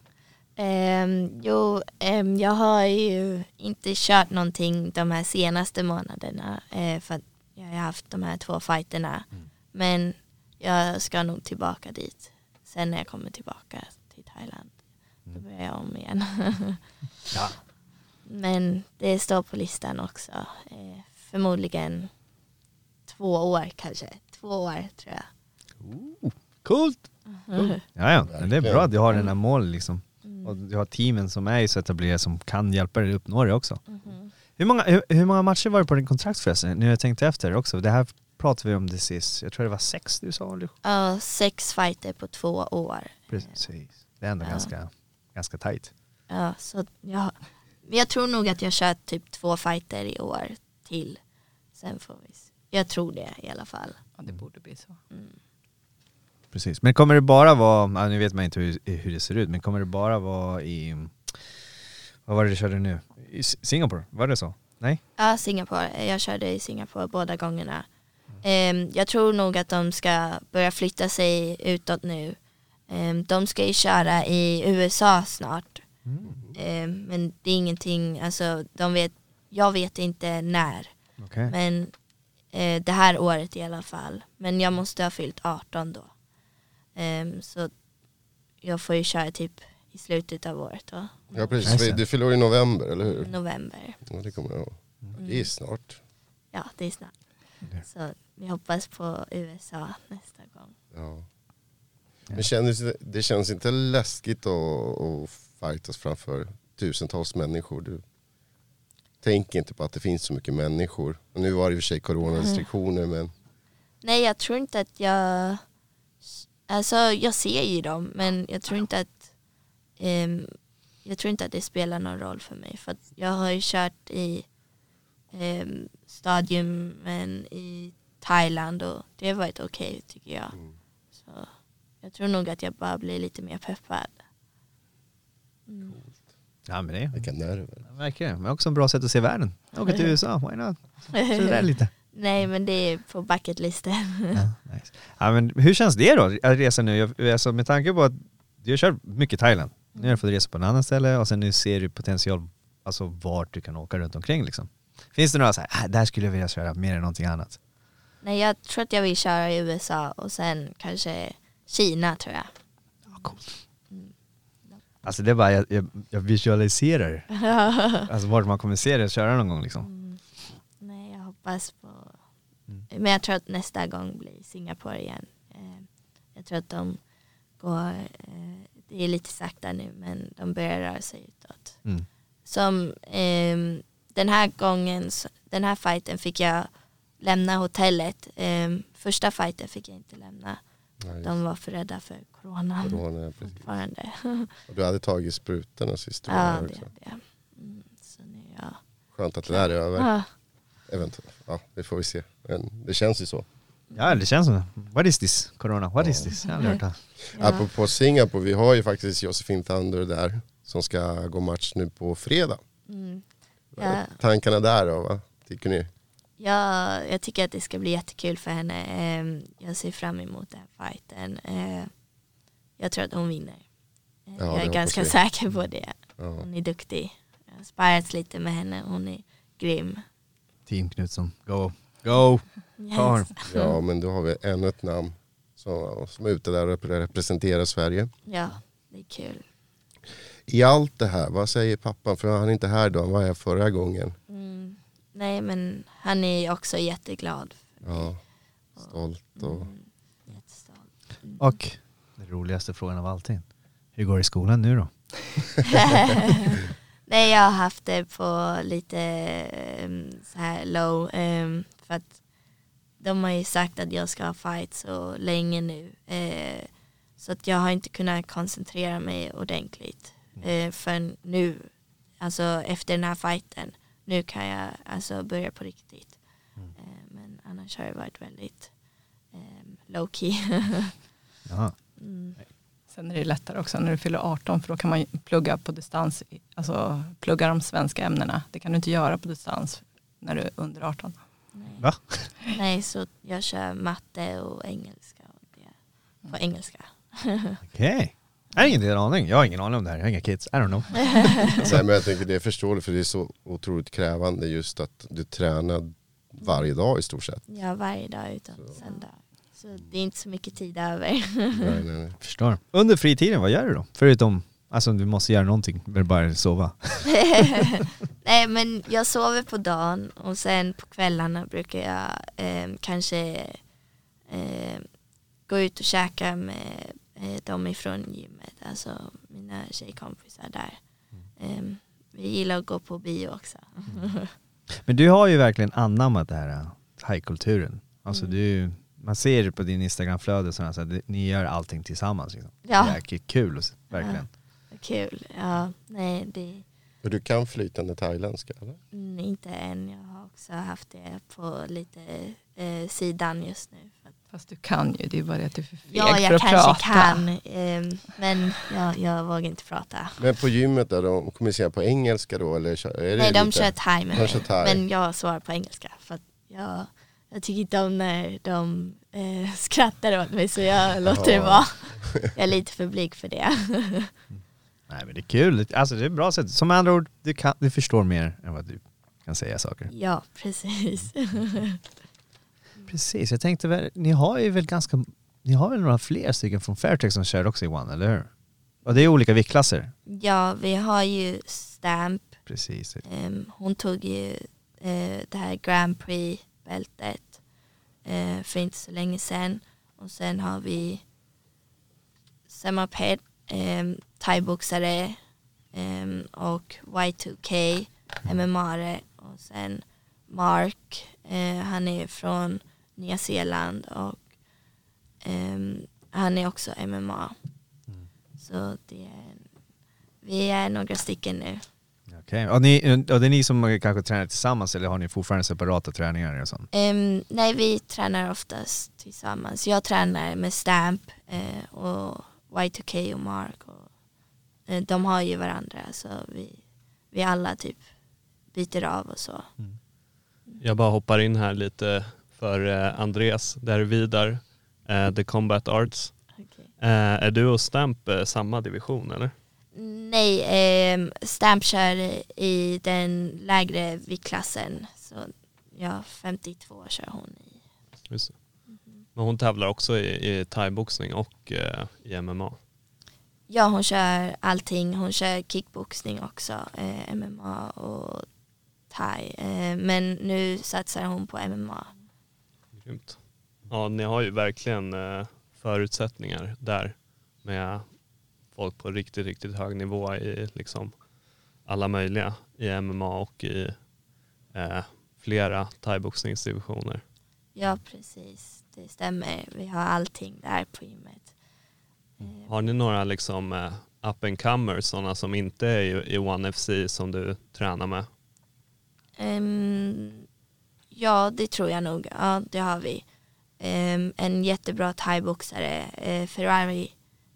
Ehm, jo, ehm, jag har ju inte kört någonting de här senaste månaderna eh, för att jag har haft de här två fighterna. Men jag ska nog tillbaka dit. Sen när jag kommer tillbaka till Thailand, då börjar jag om igen. Ja. Men det står på listan också. Eh, förmodligen två år kanske. Två år tror jag. Coolt! Ja, ja. Men det är bra att du har den här målen liksom. Mm. Och du har teamen som är så etablerade som kan hjälpa dig att uppnå det också. Mhm. Hur, många, hur, hur många matcher var det på din kontrakt förresten? Nu har jag tänkt efter också. Det här pratade vi om det sist. Jag tror det var sex du sa. Ja, sex fighter på två år. Precis. Det är ändå Ja. ganska, ganska tajt. Ja, så jag, jag tror nog att jag kör typ två fighter i år till. Sen får vi se. Jag tror det i alla fall. Ja, det borde bli så. Precis. Men kommer det bara vara, nu vet man inte hur, hur det ser ut, men kommer det bara vara i, vad var det du körde nu? I Singapore, var det så? Nej? Ja, Singapore. Jag körde i Singapore båda gångerna. Ehm, jag tror nog att de ska börja flytta sig utåt nu. Ehm, de ska ju köra i USA snart. Ehm, men det är ingenting, alltså de vet, jag vet inte när. Okej. Men eh, det här året i alla fall. Men jag måste ha fyllt 18 då. Så jag får ju köra typ i slutet av året då. Ja precis, Nice. du fyller i november, eller hur? November. Ja, det kommer jag ihåg. Det är snart. Ja, det är snart. Så vi hoppas på USA nästa gång. Ja. Men känns, det- känns inte läskigt att, att fightas framför tusentals människor? Du tänker inte på att det finns så mycket människor. Och nu var det i och för sig coronarestriktioner men Nej, jag tror inte att jag... Alltså, jag ser ju dem, men jag tror inte att... ehm, jag tror inte att det spelar någon roll för mig. För att jag har ju kört i um, stadiumen i Thailand och det har varit okej tycker jag. Så jag tror nog att jag bara blir lite mer peppad. Mm. Ja men det, vilka nerver. det. Men också en bra sätt att se världen. Åka till USA, why not? Så där lite. Nej, men det är på bucketlisten. Ja, nice. ja, men hur känns det då, att resa nu? Jag- Alltså, med tanke på att du har kört mycket Thailand. Nu har du fått resa på en annan ställe och sen nu ser du potential, alltså vart du kan åka runt omkring liksom. Finns det några så här, äh, där skulle jag vilja köra mer än någonting annat? Nej, jag tror att jag vill köra i USA och sen kanske Kina tror jag. Ja, coolt. Alltså det är bara, jag, jag, jag visualiserar alltså vart man kommer se det köra någon gång liksom. Mm. Nej, jag hoppas på... Mm. Men jag tror att nästa gång blir Singapore igen. Eh, Jag tror att de går... eh, Det är lite sakta nu men de börjar röra sig utåt. Mm. Som ehm, den här gången, den här fighten fick jag lämna hotellet. Ehm, första fighten fick jag inte lämna. Nej, De var för rädda för coronan corona, fortfarande. Och du hade tagit sprutorna sist ja, det är det. Mm, så nu är jag... Skönt att det där är över. Ah, Eventuellt. Ja, det får vi se. Men det känns ju så. Ja det känns som det. What is this? Corona, what is this? Jag har aldrig hört det. ja. Apropå Singapore, vi har ju faktiskt Josefin Thunder där som ska gå match nu på fredag. Mm. Ja. Tankarna där då, vad tycker ni? Ja, jag tycker att det ska bli jättekul för henne. Ehm, Jag ser fram emot den fighten. Eh, Jag tror att hon vinner. Eh, Ja, jag det är ganska vi. säker på det. Ja. Hon är duktig. Jag har sparrat lite med henne. Hon är grym. Team Knutsson, go, go! Yes. ja, men då har vi ännu ett namn som, som är ute där och representerar Sverige. Ja, det är kul. I allt det här, vad säger pappan? För han är inte här då, han var här förra gången. Mm. Nej, men han är också jätteglad. Ja, stolt och... Mm. Jättestolt. Och den roligaste frågan av allting. Hur går det i skolan nu då? Nej, jag har haft det på lite um, så här low. Um, för att de har ju sagt att jag ska ha fight så länge nu. Eh, så att jag har inte kunnat koncentrera mig ordentligt. Eh, för nu, alltså efter den här fighten, nu kan jag alltså börja på riktigt. Eh, men annars har det varit väldigt low key. Mm. Sen är det lättare också när du fyller 18 för då kan man plugga på distans, alltså plugga de svenska ämnena. Det kan du inte göra på distans när du är under 18. Nej. Va? Nej, så jag kör matte och engelska. Och det på engelska. Okej. Jag har ingen aning. Jag har ingen aning om det här. Jag har inga kids. I don't know. Nej, men jag tänker det är förståeligt för det är så otroligt krävande just att du tränar varje dag i stort sett. Ja, varje dag utom söndag. Så det är inte så mycket tid över. Nej, nej, nej. Förstår. Under fritiden, vad gör du då? Förutom, alltså du måste göra någonting, eller bara sova. Nej, men jag sover på dagen och sen på kvällarna brukar jag eh, kanske eh, gå ut och käka med eh, dem ifrån gymmet, alltså mina tjejkompisar där. Eh, vi gillar att gå på bio också. Men du har ju verkligen anammat det här äh, thai-kulturen. Alltså Mm. du, man ser det på din Instagramflöde och sådär, så att det- ni gör allting tillsammans. Liksom. Ja. Det är kul, verkligen. Kul. Ja, nej, det Och du kan flytande thailändska eller? Mm, inte än. Jag har också haft det på lite eh, sidan just nu. För att, Fast du kan ju, det är bara det att du är för feg ja, för jag att kanske prata. kan. ehm, men jag, jag vågar inte prata. Men på gymmet där, de kommunicerar på engelska då eller är det Nej, de lite- kör thai med De mig. Men jag svarar på engelska. För att jag, jag tycker inte om när de eh, skrattar åt mig så jag låter det vara. Jag är lite för blyg för det. Nej men det är kul, alltså det är ett bra sätt. Som andra ord, du, kan, du förstår mer än vad du kan säga saker. ja, precis. Precis, jag tänkte väl, ni har ju väl ganska, ni har väl några fler stycken från Fairtex som kör också i One, eller hur? Och det är olika viktklasser? ja, vi har ju Stamp Precis. Ehm, hon tog ju eh, det här Grand Prix-bältet eh, för inte så länge sedan. Och sen har vi Semaped, um, thaiboxare ehm, och Y2K, MMA-are och sen Mark, eh, han är från Nya Zeeland och ehm, han är också MMA. Så det är, vi är några stycken nu. Okej, och, ni, och det är ni som kanske tränar tillsammans eller har ni fortfarande separata träningar och sånt? Ehm, nej, vi tränar oftast tillsammans. Jag tränar med Stamp eh, och Y2K och Mark. Och, eh, de har ju varandra så vi, vi alla typ byter av och så. Jag bara hoppar in här lite för eh, Andreas, det här är Vidar, eh, The Combat Arts. Eh, är du och Stamp eh, samma division eller? Nej, eh, Stamp kör i den lägre viktklassen. Så ja, 52 kör hon i. Just det. Men hon tävlar också i, i thaiboxning och eh, i MMA. Ja, hon kör allting. Hon kör kickboxning också, eh, MMA och thai. Eh, men nu satsar hon på MMA. Grymt. Ja, ni har ju verkligen eh, förutsättningar där med folk på riktigt, riktigt hög nivå i liksom alla möjliga i MMA och i eh, flera thaiboxningsdivisioner. Ja, precis. Det stämmer. Vi har allting där på gymmet. Eh, Har ni några liksom eh, up and comers, sådana som inte är i, i One FC som du tränar med? Ehm, ja, det tror jag nog. Ja, det har vi. Ehm, en jättebra thaiboxare, eh, Ferrari,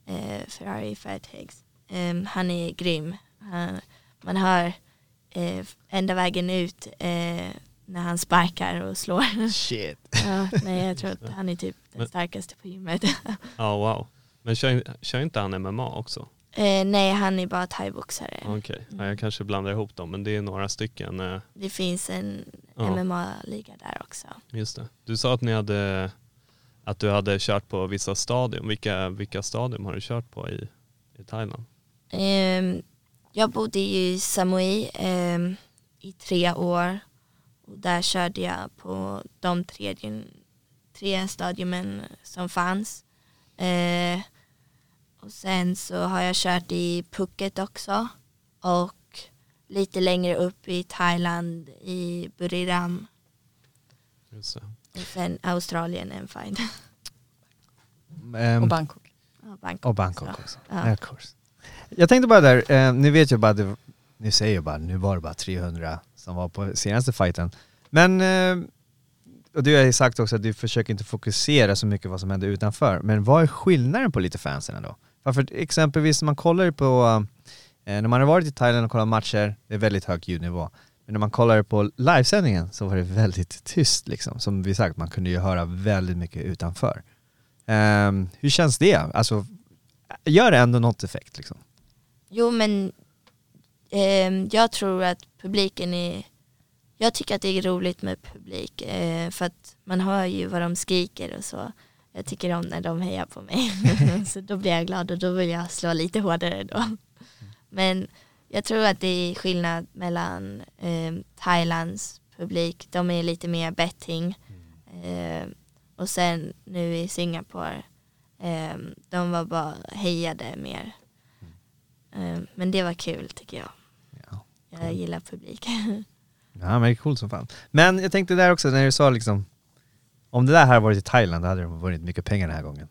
eh, Ferrari Fairtex. Ehm, han är grym. Han, man hör eh, ända vägen ut eh, när han sparkar och slår. Shit. ja, nej, jag tror att han är typ den starkaste på gymmet. Ja, wow. Men kör, kör inte han MMA också? eh, nej, han är bara thaiboxare. Okej, ja, jag kanske blandar ihop dem, men det är några stycken. eh, Det finns en Ja. MMA-liga där också. Just det. Du sa att ni hade att du hade kört på vissa stadion. Vilka, vilka stadion har du kört på i, i Thailand? Ehm, jag bodde i Samui ehm, i tre år och där körde jag på de tre, tre stadiumen som fanns. Eh, och sen så har jag kört i Phuket också och lite längre upp i Thailand i Buriram Just det. Och sen Australien en fine. Ehm, Och Bangkok. Ja, Bangkok. och Bangkok också. också. Ja. Of course. Jag tänkte bara där, eh, ni vet ju bara, det, ni säger ju bara, nu var det bara 300 som var på senaste fighten. Men, eh, och du har ju sagt också att du försöker inte fokusera så mycket vad som händer utanför. Men vad är skillnaden på lite fansen då? Varför exempelvis när man kollar på, eh, när man har varit i Thailand och kollat matcher, det är väldigt hög ljudnivå. Men när man kollar på livesändningen så var det väldigt tyst liksom. Som vi sagt, man kunde ju höra väldigt mycket utanför. Um, hur känns det? Alltså, gör det ändå något effekt liksom? Jo men um, jag tror att publiken är, jag tycker att det är roligt med publik eh, för att man hör ju vad de skriker och så. Jag tycker om när de hejar på mig. så då blir jag glad och då vill jag slå lite hårdare då. Men jag tror att det är skillnad mellan eh, Thailands publik, de är lite mer betting. Eh, och sen nu i Singapore, eh, de var bara hejade mer. Eh, Men det var kul tycker jag. Ja. Jag gillar publik. Ja men det är coolt som fan. Men jag tänkte där också när du sa liksom, om det där hade varit i Thailand då hade det varit mycket pengar den här gången.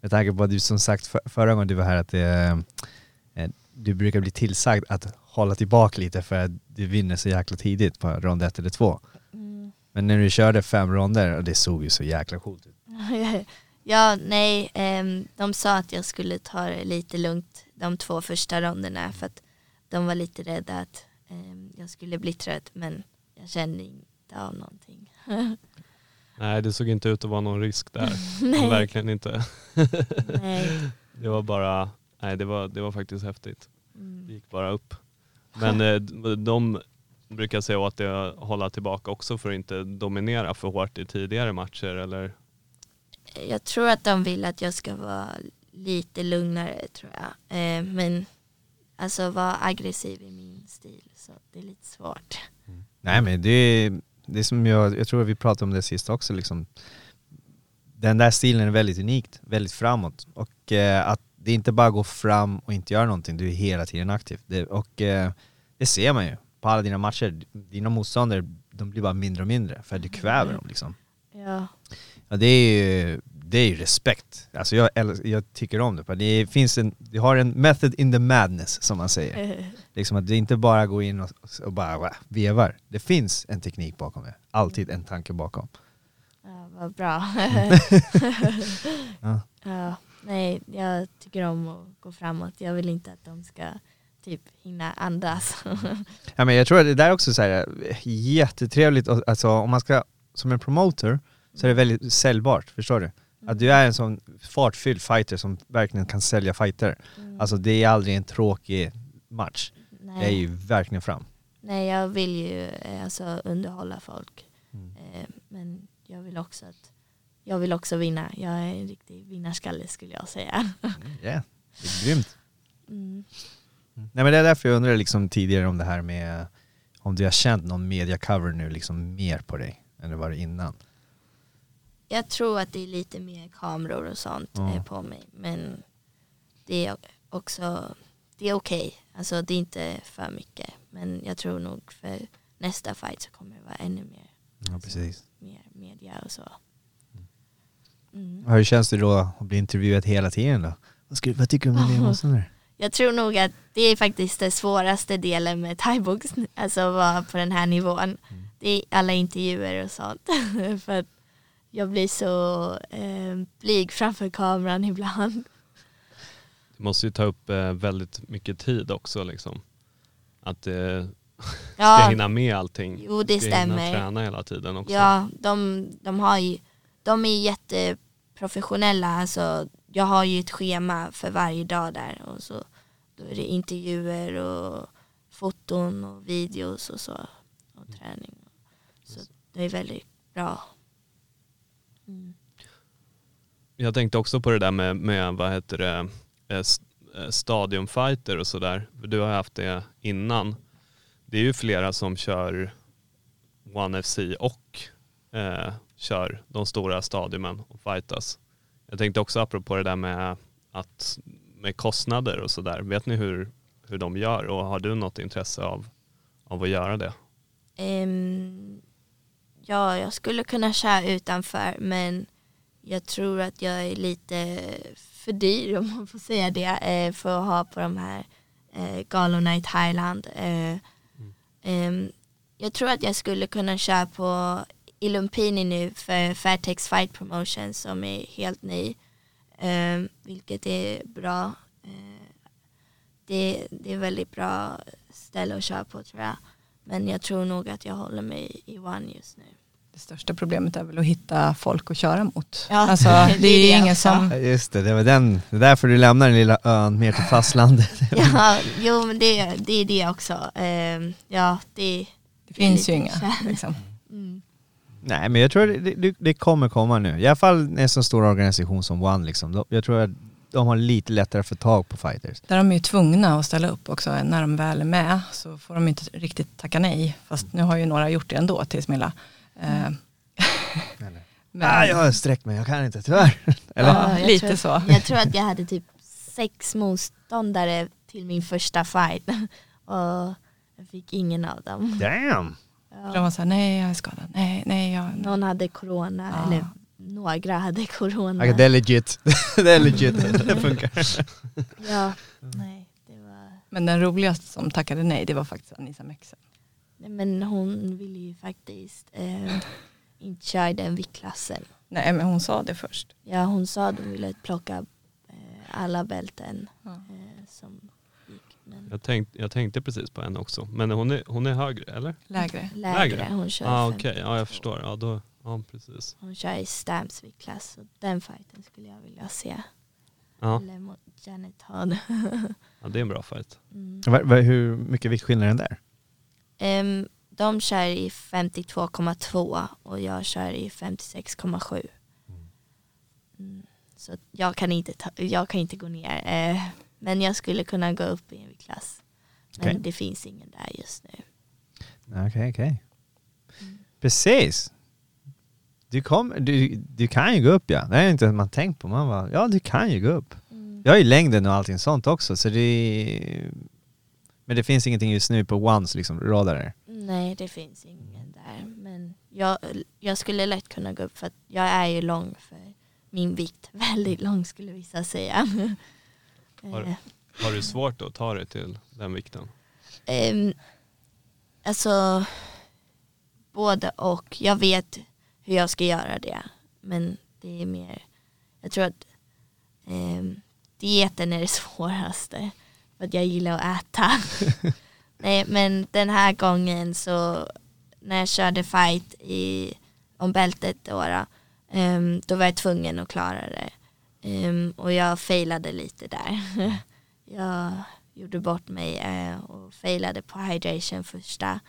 Med tanke på att du som sagt för, förra gången du var här att det, du brukar bli tillsagd att hålla tillbaka lite för att du vinner så jäkla tidigt på rond ett eller två. Men när du körde fem ronder, och det såg ju så jäkla coolt ut. ja, nej, ehm, de sa att jag skulle ta det lite lugnt de två första ronderna för att de var lite rädda att ehm, jag skulle bli trött men jag kände inte av någonting. Nej, det såg inte ut att vara någon risk där. Nej. Verkligen inte. nej. Det var bara, nej det var, det var faktiskt häftigt. Det Mm. gick bara upp. Men eh, de brukar säga åt dig att hålla tillbaka också för att inte dominera för hårt i tidigare matcher eller? Jag tror att de vill att jag ska vara lite lugnare tror jag. Eh, men alltså vara aggressiv i min stil så det är lite svårt. Nej men det är, det är som jag, jag tror att vi pratade om det sist också liksom. Den där stilen är väldigt unikt, väldigt framåt. Och eh, att det inte bara går fram och inte gör någonting, du är hela tiden aktiv. Det, och eh, det ser man ju på alla dina matcher. Dina motståndare, de blir bara mindre och mindre för att du kväver dem liksom. Ja. Ja, det är ju, det är ju respekt. Alltså jag, jag tycker om det. Det finns en, du har en method in the madness som man säger. Liksom att det inte bara går in och, och bara va, vevar. Det finns en teknik bakom det. Alltid en tanke bakom. Ja, vad bra. Ja. ja, nej, jag tycker om att gå framåt. Jag vill inte att de ska typ hinna andas. Ja, men jag tror att det där är också så här, eh, jättetrevligt, alltså om man ska, som en promoter, så är det väldigt säljbart, förstår du? Att du är en sån fartfylld fighter som verkligen kan sälja fighter. Mm. Alltså det är aldrig en tråkig match. Nej. Det är ju verkligen fram. Nej, jag vill ju eh, alltså, underhålla folk. Mm. Eh, men jag vill också att jag vill också vinna. Jag är en riktig vinnarskalle skulle jag säga. Ja, det är grymt. Mm. Nej men det är därför jag undrade liksom tidigare om det här med om du har känt någon media cover nu liksom mer på dig än det var innan. Jag tror att det är lite mer kameror och sånt eh, på mig. Men det är också det är okej. Alltså det är inte för mycket. Men jag tror nog för nästa fight så kommer det vara ännu mer, Ja precis. mer media och så. Mm. Hur känns det då att bli intervjuad hela tiden då? Vad, ska, vad tycker du om din motståndare? Jag tror nog att det är faktiskt den svåraste delen med thaibox, alltså att vara på den här nivån. Det är alla intervjuer och sånt. För att jag blir så eh, blyg framför kameran ibland. Det måste ju ta upp eh, väldigt mycket tid också liksom. Att eh, ska Ja, hinna med allting. jo det ska hinna stämmer. träna hela tiden också. Ja, de, de har ju, de är jätteprofessionella. Alltså, jag har ju ett schema för varje dag där och så då är det intervjuer och foton och videos och så och träning. Så det är väldigt bra. Mm. Jag tänkte också på det där med, med vad heter det, eh, eh, stadionfighter och sådär. Du har haft det innan. Det är ju flera som kör One FC och eh, kör de stora stadiumen och fightas. Jag tänkte också apropå det där med, att, med kostnader och sådär. Vet ni hur, hur de gör och har du något intresse av, av att göra det? Ehm, ja, jag skulle kunna köra utanför men jag tror att jag är lite för dyr om man får säga det eh, för att ha på de här eh, galorna i Thailand. Eh, ehm, jag tror att jag skulle kunna köra på i Lumpini nu för Fairtex Fight Promotion som är helt ny. Ehm, vilket är bra. Eh, det, det är väldigt bra ställe att köra på tror jag. Men jag tror nog att jag håller mig i One just nu. Det största problemet är väl att hitta folk att köra mot. Ja, alltså, det det är ju ingen som... Ja, just det, det var den. Det är därför du lämnar den lilla ön mer till fastlandet. Ja, jo men det, det är det också. Ehm, ja, det, Det finns ju inga. Liksom. mm. Nej men jag tror det, det, det kommer komma nu. I alla fall en så stor organisation som One liksom. Jag tror att de har lite lättare att få tag på fighters. Där de är ju tvungna att ställa upp också. När de väl är med så får de inte riktigt tacka nej. Fast nu har ju några gjort det ändå till Smilla. Eller? men- Ah, jag har sträckt mig, jag kan inte tyvärr. Eller? Ja, lite tror, så. Jag tror att jag hade typ sex motståndare till min första fight. Och jag fick ingen av dem. Damn! De Ja. var såhär, nej jag är skadad, nej, nej jag... Någon hade corona, Ja. eller några hade corona. Okay, det är legit. det är legit, det funkar. Ja, nej, det var... Men den roligaste som tackade nej, det var faktiskt Anissa Mexen. Nej, men hon ville ju faktiskt eh, inte köra i den viktklassen. Nej men hon sa det först. Ja, hon sa att hon ville plocka eh, alla bälten Ja. eh, som gick. Men Jag, tänkt, jag tänkte precis på en också. Men hon är, hon är högre eller? Lägre. lägre. lägre? Hon kör, Ja ah, okej, ja jag förstår. Ja, då, ja precis. hon kör i. Så den fighten skulle jag vilja se. Ja, Eller mot Janet Todd. ja det är en bra fight. mm. Va- va- Hur mycket viktskillnad är den där? Ehm, de kör i 52,2 och jag kör i 56,7. Mm. Så att jag kan inte, ta, jag kan inte gå ner. Eh, men jag skulle kunna gå upp i en viktklass. Men Okej. det finns ingen där just nu. Okej, okej. Precis. Du, kom, du, du kan ju gå upp ja. Det är inte man tänkt på. Man bara, ja du kan ju gå upp. Jag har ju längden och allting sånt också så det Men det finns ingenting just nu på Ones liksom radar. Nej, det finns ingen där. Men jag, jag skulle lätt kunna gå upp för att jag är ju lång för min vikt. Väldigt lång skulle vissa säga. Har, Eh, har du svårt att ta dig till den vikten? Ehm, alltså, både och. Jag vet hur jag ska göra det. Men det är mer, jag tror att ehm, dieten är det svåraste. För att jag gillar att äta. Nej, men den här gången så när jag körde fight i, om bältet då, då, ehm, då var jag tvungen att klara det. Um, och jag failade lite där. jag, gjorde bort mig uh, och failade på hydration första.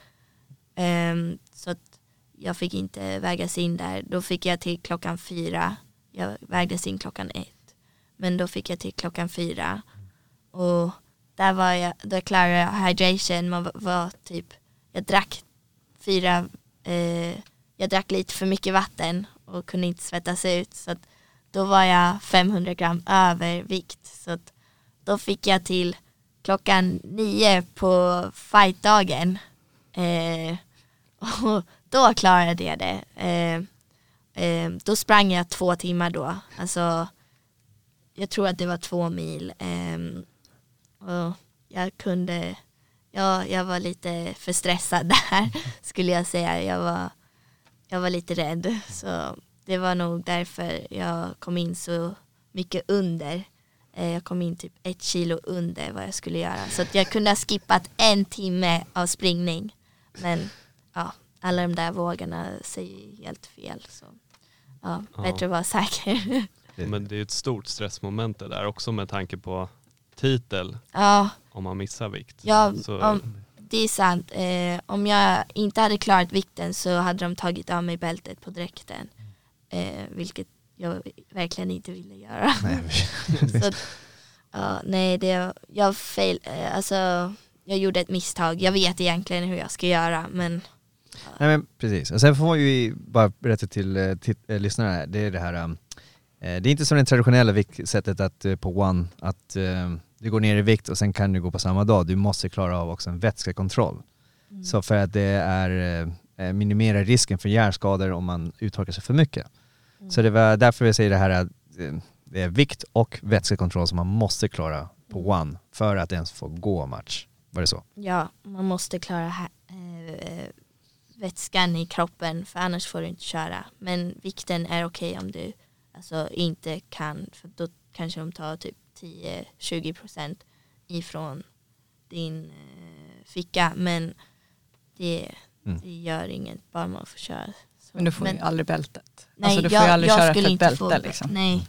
Um, så att jag fick inte vägas in där. Då fick jag till klockan fyra. Jag vägdes in klockan ett. Men då fick jag till klockan fyra. Och där var jag, då klarade jag hydration. Man var, var typ, jag drack fyra, eh, jag drack lite för mycket vatten och kunde inte svettas ut. Så att då var jag 500 gram övervikt. Så att då fick jag till klockan nio på fightdagen. Eh, och då klarade jag det. Eh, eh, då sprang jag två timmar då. Alltså, jag tror att det var två mil. Eh, och jag kunde, ja, jag var lite för stressad där skulle jag säga. Jag var, jag var lite rädd. Så det var nog därför jag kom in så mycket under. Eh, Jag kom in typ ett kilo under vad jag skulle göra. Så att jag kunde ha skippat en timme av springning. Men ja, alla de där vågorna säger helt fel. Så Ja. bättre att vara säker. Men det är ett stort stressmoment det där också med tanke på titel ja, om man missar vikt. ja Så, om, det är sant. Eh, om jag inte hade klarat vikten så hade de tagit av mig bältet på dräkten. Eh, vilket jag verkligen inte ville göra. Så, att, ja, nej, det, jag, fail, eh, alltså, jag gjorde ett misstag. Jag vet egentligen hur jag ska göra men Nej men precis, och sen får vi bara berätta till, eh, till eh, lyssnarna här, det är det här, um, eh, det är inte som det traditionella viktsättet att, på One, att eh, du går ner i vikt och sen kan du gå på samma dag, du måste klara av också en vätskekontroll. Så för att det är, eh, eh, minimera risken för hjärnskador om man uttorkar sig för mycket. Så det var därför jag säger det här att eh, det är vikt och vätskekontroll som man måste klara på One för att ens få gå match. Var det så? ja, man måste klara eh, vätskan i kroppen för annars får du inte köra. Men vikten är okej om du alltså, inte kan för då kanske de tar typ 10-20% ifrån din eh, ficka men det, Mm. det gör inget bara man får köra. Men du får ju aldrig bältet. Nej, alltså du får jag, ju aldrig jag köra skulle för ett inte bälte få, liksom. Nej,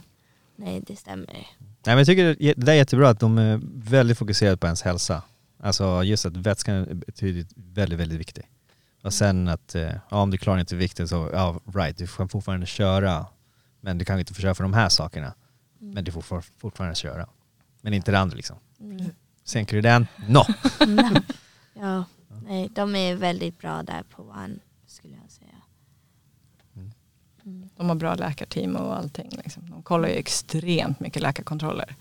nej det stämmer. Nej men jag tycker det är jättebra att de är väldigt fokuserade på ens hälsa. Alltså just att vätskan är väldigt, väldigt viktig. Och sen att, eh, ja, om du klarar inte vikten så, ja right, du kan fortfarande köra. Men du kan inte få köra för de här sakerna. Men du får for- fortfarande köra. Men inte det andra liksom. Mm. Sänker du den? No! ja, nej, de är väldigt bra där på One skulle jag säga. Mm. De har bra läkarteam och allting. Liksom. De kollar ju extremt mycket läkarkontroller.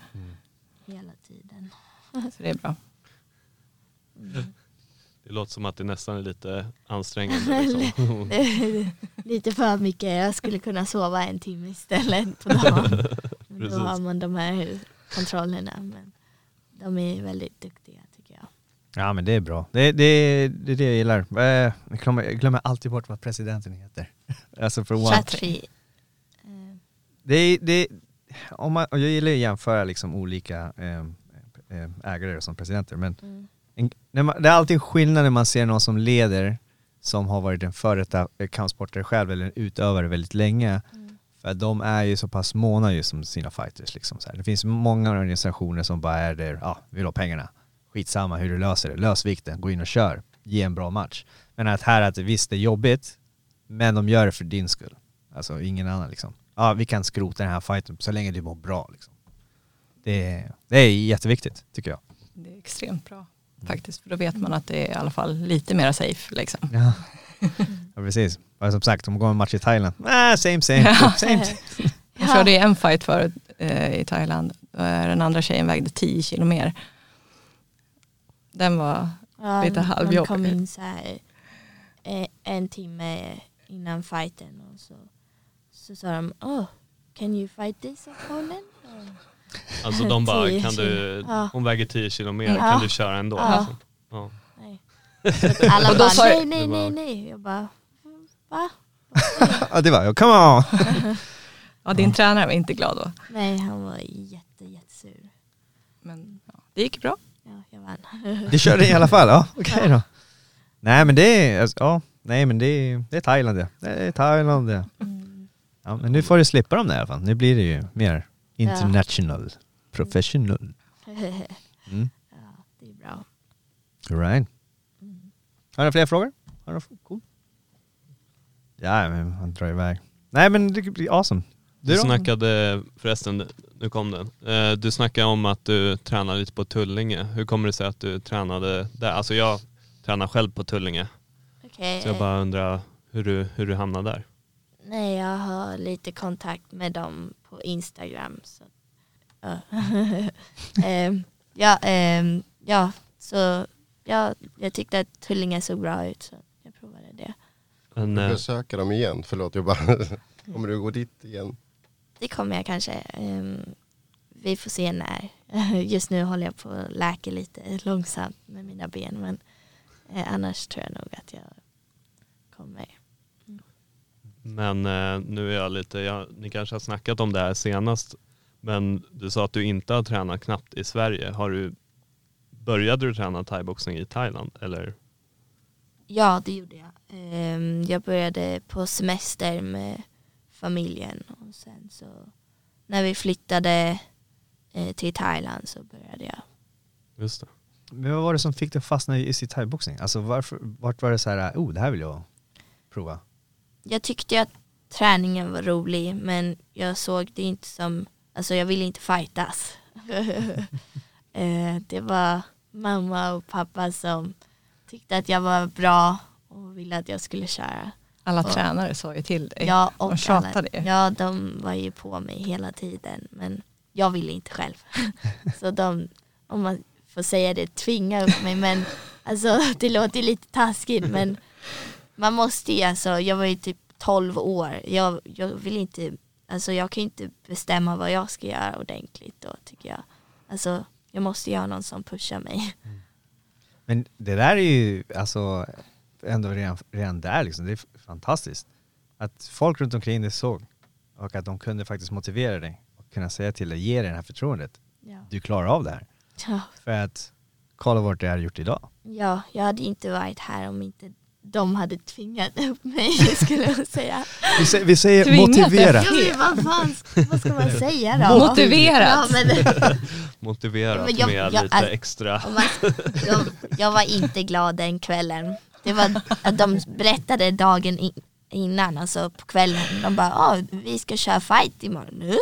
Hela tiden. Så det är bra. det låter som att det nästan är lite ansträngande. Liksom. Lite för mycket, jag skulle kunna sova en timme istället på dagen. Men. Då har man de här kontrollerna. Men de är väldigt duktiga tycker jag. Ja men det är bra. Det, det, det är det jag gillar. Eh, Jag glömmer, jag glömmer alltid bort vad presidenten heter. Alltså för one. Eh, Det är, det, om man, jag gillar ju att jämföra liksom olika eh, eh, ägare som presidenter, men mm. en, man, det är alltid skillnad när man ser någon som leder som har varit en före detta kampsportare själv eller en utövare väldigt länge. Mm. För de är ju så pass måna just om sina fighters. Liksom. Det finns många organisationer som bara är där, ja, vi vill ha pengarna. Skitsamma hur du löser det, lös vikten, gå in och kör, ge en bra match. Men att här att visst det är jobbigt, men de gör det för din skull. Alltså ingen annan liksom. Ja, vi kan skrota den här fighten så länge du mår bra liksom. Det är, det är jätteviktigt tycker jag. Det är extremt bra faktiskt. För då vet man att det är i alla fall lite mer safe. Liksom. Ja, ja precis. Och som sagt, om de går en match i Thailand, ah, same same, Ja. same. Jag körde en fight förut eh, i Thailand. Då Den andra tjejen vägde 10 kilo mer. Den var, Ja, Lite halvjobbig. De kom in så här eh, en timme innan fighten och så, så sa de oh, can you fight this opponent? Alltså de bara, 10 kan du. Ja. hon väger 10 kilo mer, Ja. kan du köra ändå? Ja. Liksom? Ja. nej. Alla bara sa- nej, nej, nej, nej. Jag bara va? Ja det var jag, come on! ja din tränare var inte glad då. Nej, han var jätte, jättesur. Men ja, det gick bra. Ja, jag vann. Du körde i alla fall, ja okej då. Nej men det är, alltså, ja, nej men det är, det är Thailand det. Det är Thailand det. Mm. Ja, men nu får du slippa dem där i alla fall. Nu blir det ju mer international, professional. Mm. Right. Har du fler frågor? Har du cool? Ja, men han drar iväg. Nej men det blir awesome. Du då? snackade, förresten, nu kom den. Eh, Du snackade om att du tränade lite på Tullinge. Hur kommer det sig att du tränade där? Alltså jag tränar själv på Tullinge. Okej, Så jag eh, bara undrar hur du, hur du hamnade där. Nej, jag har lite kontakt med dem på Instagram. Så. Ja. Ehm, ja, ehm, ja, så ja, jag tyckte att Tullinge såg bra ut så jag provade det. Men, Du eh, besöka dem igen, förlåt jag bara, kommer du gå dit igen? Det kommer jag kanske. Ehm, vi får se när. Just nu håller jag på att läka lite långsamt med mina ben men eh, annars tror jag nog att jag kommer. men eh, nu är jag lite, jag, ni kanske har snackat om det här senast, men du sa att du inte har tränat knappt i Sverige. Har du, började du träna thaiboxning i Thailand eller? Ja, det gjorde jag. Ehm, jag började på semester med familjen och sen så när vi flyttade eh, till Thailand så började jag. Just det. Men vad var det som fick dig att fastna i thaiboxning? Alltså varför, vart var det så här, oh det här vill jag prova? Jag tyckte att träningen var rolig men jag såg det inte som, alltså jag ville inte fightas. Eh, det var mamma och pappa som tyckte att jag var bra och ville att jag skulle köra. Alla Och- tränare sa ju till dig. Ja, och de tjatade alla, ja, de var ju på mig hela tiden men jag ville inte själv. Så de, om man får säga det, tvinga upp mig men alltså det låter lite taskigt men man måste ju alltså, jag var ju typ 12 år, jag, jag vill inte, alltså jag kan ju inte bestämma vad jag ska göra ordentligt då tycker jag. Alltså jag måste ju ha någon som pushar mig. Men det där är ju alltså ändå redan, redan där liksom, det är fantastiskt. Att folk runt omkring dig såg och att de kunde faktiskt motivera dig och kunna säga till dig, ge dig det här förtroendet. Ja. Du klarar av det här. Ja. För att kolla vart det är gjort idag. Ja, jag hade inte varit här om inte de hade tvingat upp mig skulle jag säga. Vi, sä- vi säger Tvingat motivera. Ja, men vad fan, vad ska man säga då? Motiverat. Ja, men, Motiverat Men jag- med jag- lite alltså- extra. man, jag, jag var inte glad den kvällen. Det var att de berättade dagen in, innan, alltså på kvällen. De bara, ah, vi ska köra fight imorgon. Nu?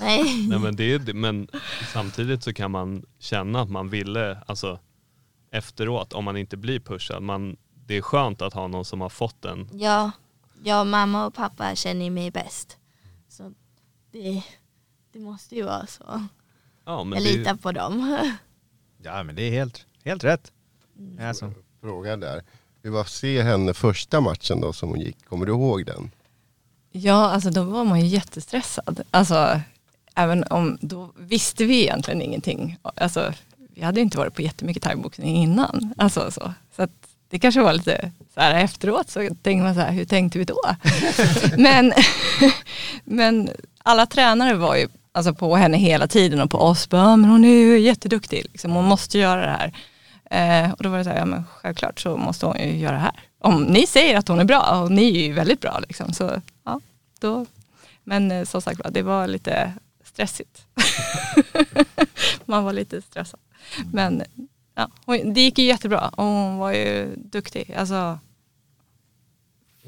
Nej. Nej, men, det är, det- men samtidigt så kan man känna att man ville, alltså efteråt, om man inte blir pushad, man, det är skönt att ha någon som har fått en. Ja, ja, mamma och pappa känner mig bäst. Så det, det måste ju vara så. Ja, men Jag det, litar på dem. Ja men det är helt, helt rätt. Alltså, Fråga där. Hur var se henne första matchen då som hon gick? Kommer du ihåg den? Ja, alltså då var man ju jättestressad. Alltså, även om då visste vi egentligen ingenting. Alltså, vi hade inte varit på jättemycket thaiboxning innan. Alltså, så. så att det kanske var lite så här efteråt så tänker man så här, hur tänkte vi då? men, men alla tränare var ju alltså, på henne hela tiden och på oss. Bara, men hon är ju jätteduktig, liksom. hon måste göra det här. Eh, och då var det så här, ja men självklart så måste hon ju göra det här. Om ni säger att hon är bra, och ni är ju väldigt bra liksom, så ja, då. Men eh, som sagt det var lite stressigt. Man var lite stressad. Men ja, hon, det gick ju jättebra och hon var ju duktig. Alltså,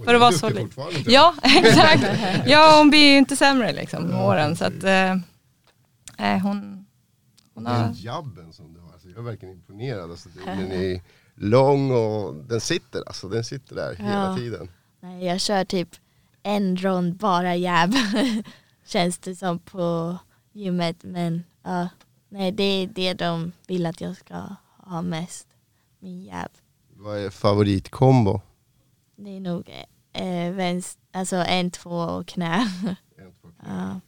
för att vara så lite. Ja, exakt. Ja, hon blir ju inte sämre liksom med åren. Så att, eh, eh, hon, hon har... Den jabben som du har, alltså, jag är verkligen imponerad. Alltså, den är lång och den sitter alltså, den sitter där hela Ja. tiden. Nej, jag kör typ en rond bara jab. Känns det som på gymmet. Men ja, nej, det är det de vill att jag ska ha mest. Min jab. Vad är favoritkombo? Det är nog eh, vänster, alltså en, två och knä. ja.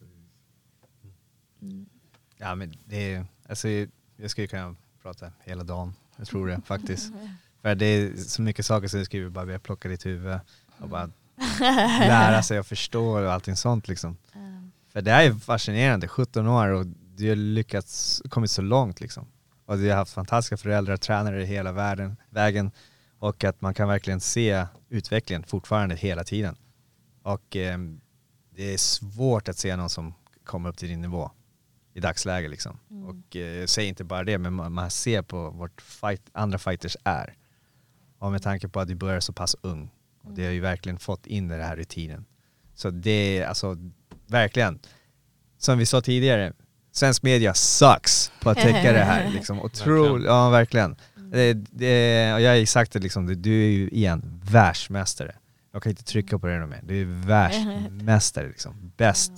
ja men det är, alltså jag skulle kunna prata hela dagen, jag tror det faktiskt. För det är så mycket saker som jag skriver, bara börja plocka ditt huvud och bara lära sig och förstå och allting sånt liksom. För det är ju fascinerande, 17 år och du har lyckats, kommit så långt liksom. Och du har haft fantastiska föräldrar, tränare i hela världen, vägen och att man kan verkligen se utvecklingen fortfarande hela tiden. Och eh, det är svårt att se någon som kommer upp till din nivå. i dagsläget liksom. Och eh, säg inte bara det, men man, man ser på vart fight, andra fighters är. Och med tanke på att du börjar så pass ung. Och det har ju verkligen fått in den här rutinen. Så det är alltså verkligen, som vi sa tidigare, svensk media sucks på att täcka det här. Liksom. Otroligt, ja verkligen. Det, det, och jag har ju sagt det liksom, du- du är ju igen världsmästare. Jag kan inte trycka på det mer. Du är världsmästare liksom, bäst.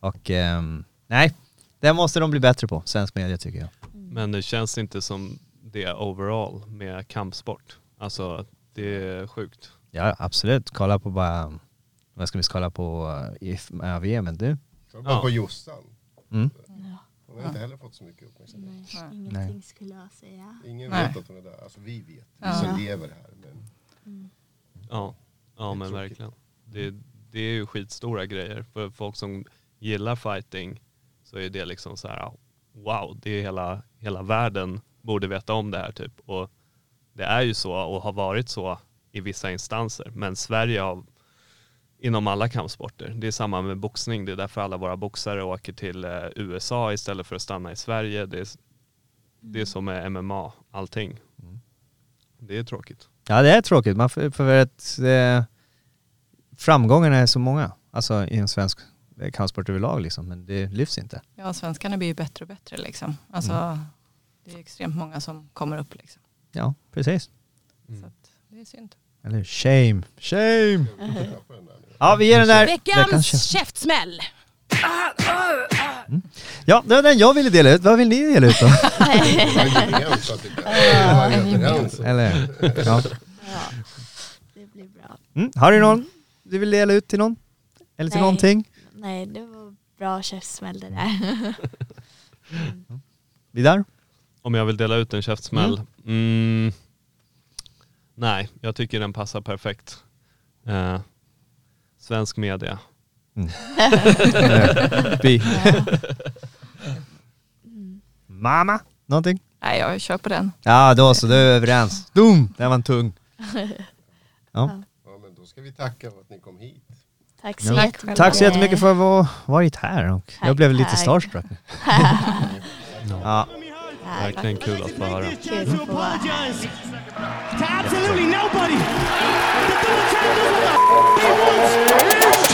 Och ehm, nej, det måste de bli bättre på, svensk media tycker jag. Men det känns inte som det overall med kampsport. Alltså det är sjukt. Ja absolut, kolla på bara, vad ska vi kolla på uh, if, uh, VM, du? Ja. på Jossan. Mm. Hon har inte heller fått så mycket uppmärksamhet. Nej, ingenting skulle jag säga. Ingen Nej. vet att hon är där. Alltså vi vet, vi Ja. som lever här. Men Ja, ja men tråkigt. verkligen. Det, det är ju skitstora grejer. För folk som gillar fighting så är det liksom så här, wow, det är hela, hela världen borde veta om det här typ. Och det är ju så och har varit så i vissa instanser. Men Sverige har inom alla kampsporter. Det är samma med boxning. Det är därför alla våra boxare åker till eh, USA istället för att stanna i Sverige. Det är, det är som med MMA, allting. Det är tråkigt. Ja det är tråkigt, man för, för att eh, framgångarna är så många, alltså i en svensk eh, kampsport överlag liksom, men det lyfts inte. Ja, svenskarna blir ju bättre och bättre liksom. Alltså, Det är extremt många som kommer upp liksom. Ja, precis. Mm. Så att, det är synd. Eller shame, shame! Ja vi ger den där Veckans käft. käftsmäll! Ja, det var den jag ville dela ut, vad vill ni dela ut då? Eller, ja. Ja, det blir bra. mm. Har du någon du vill dela ut till någon? Eller till Nej. någonting? Nej, det var bra käftsmäll det där. Vidar? Om jag vill dela ut en käftsmäll? Mm. Nej, jag tycker den passar perfekt. Eh, svensk media. Bi. Mamma? Någonting? Nej, jag kör på den. Ja då så, då är vi överens. Dum! Den var en tung. Ja. Ja, men då ska vi tacka för att ni kom hit. Tack så Ja. jättemycket. Tack så jättemycket för att ha varit här och jag blev lite starstruck. ja. Verkligen kul att få höra. Kul att få vara här. to absolutely nobody. The double champ does what the f- he wants.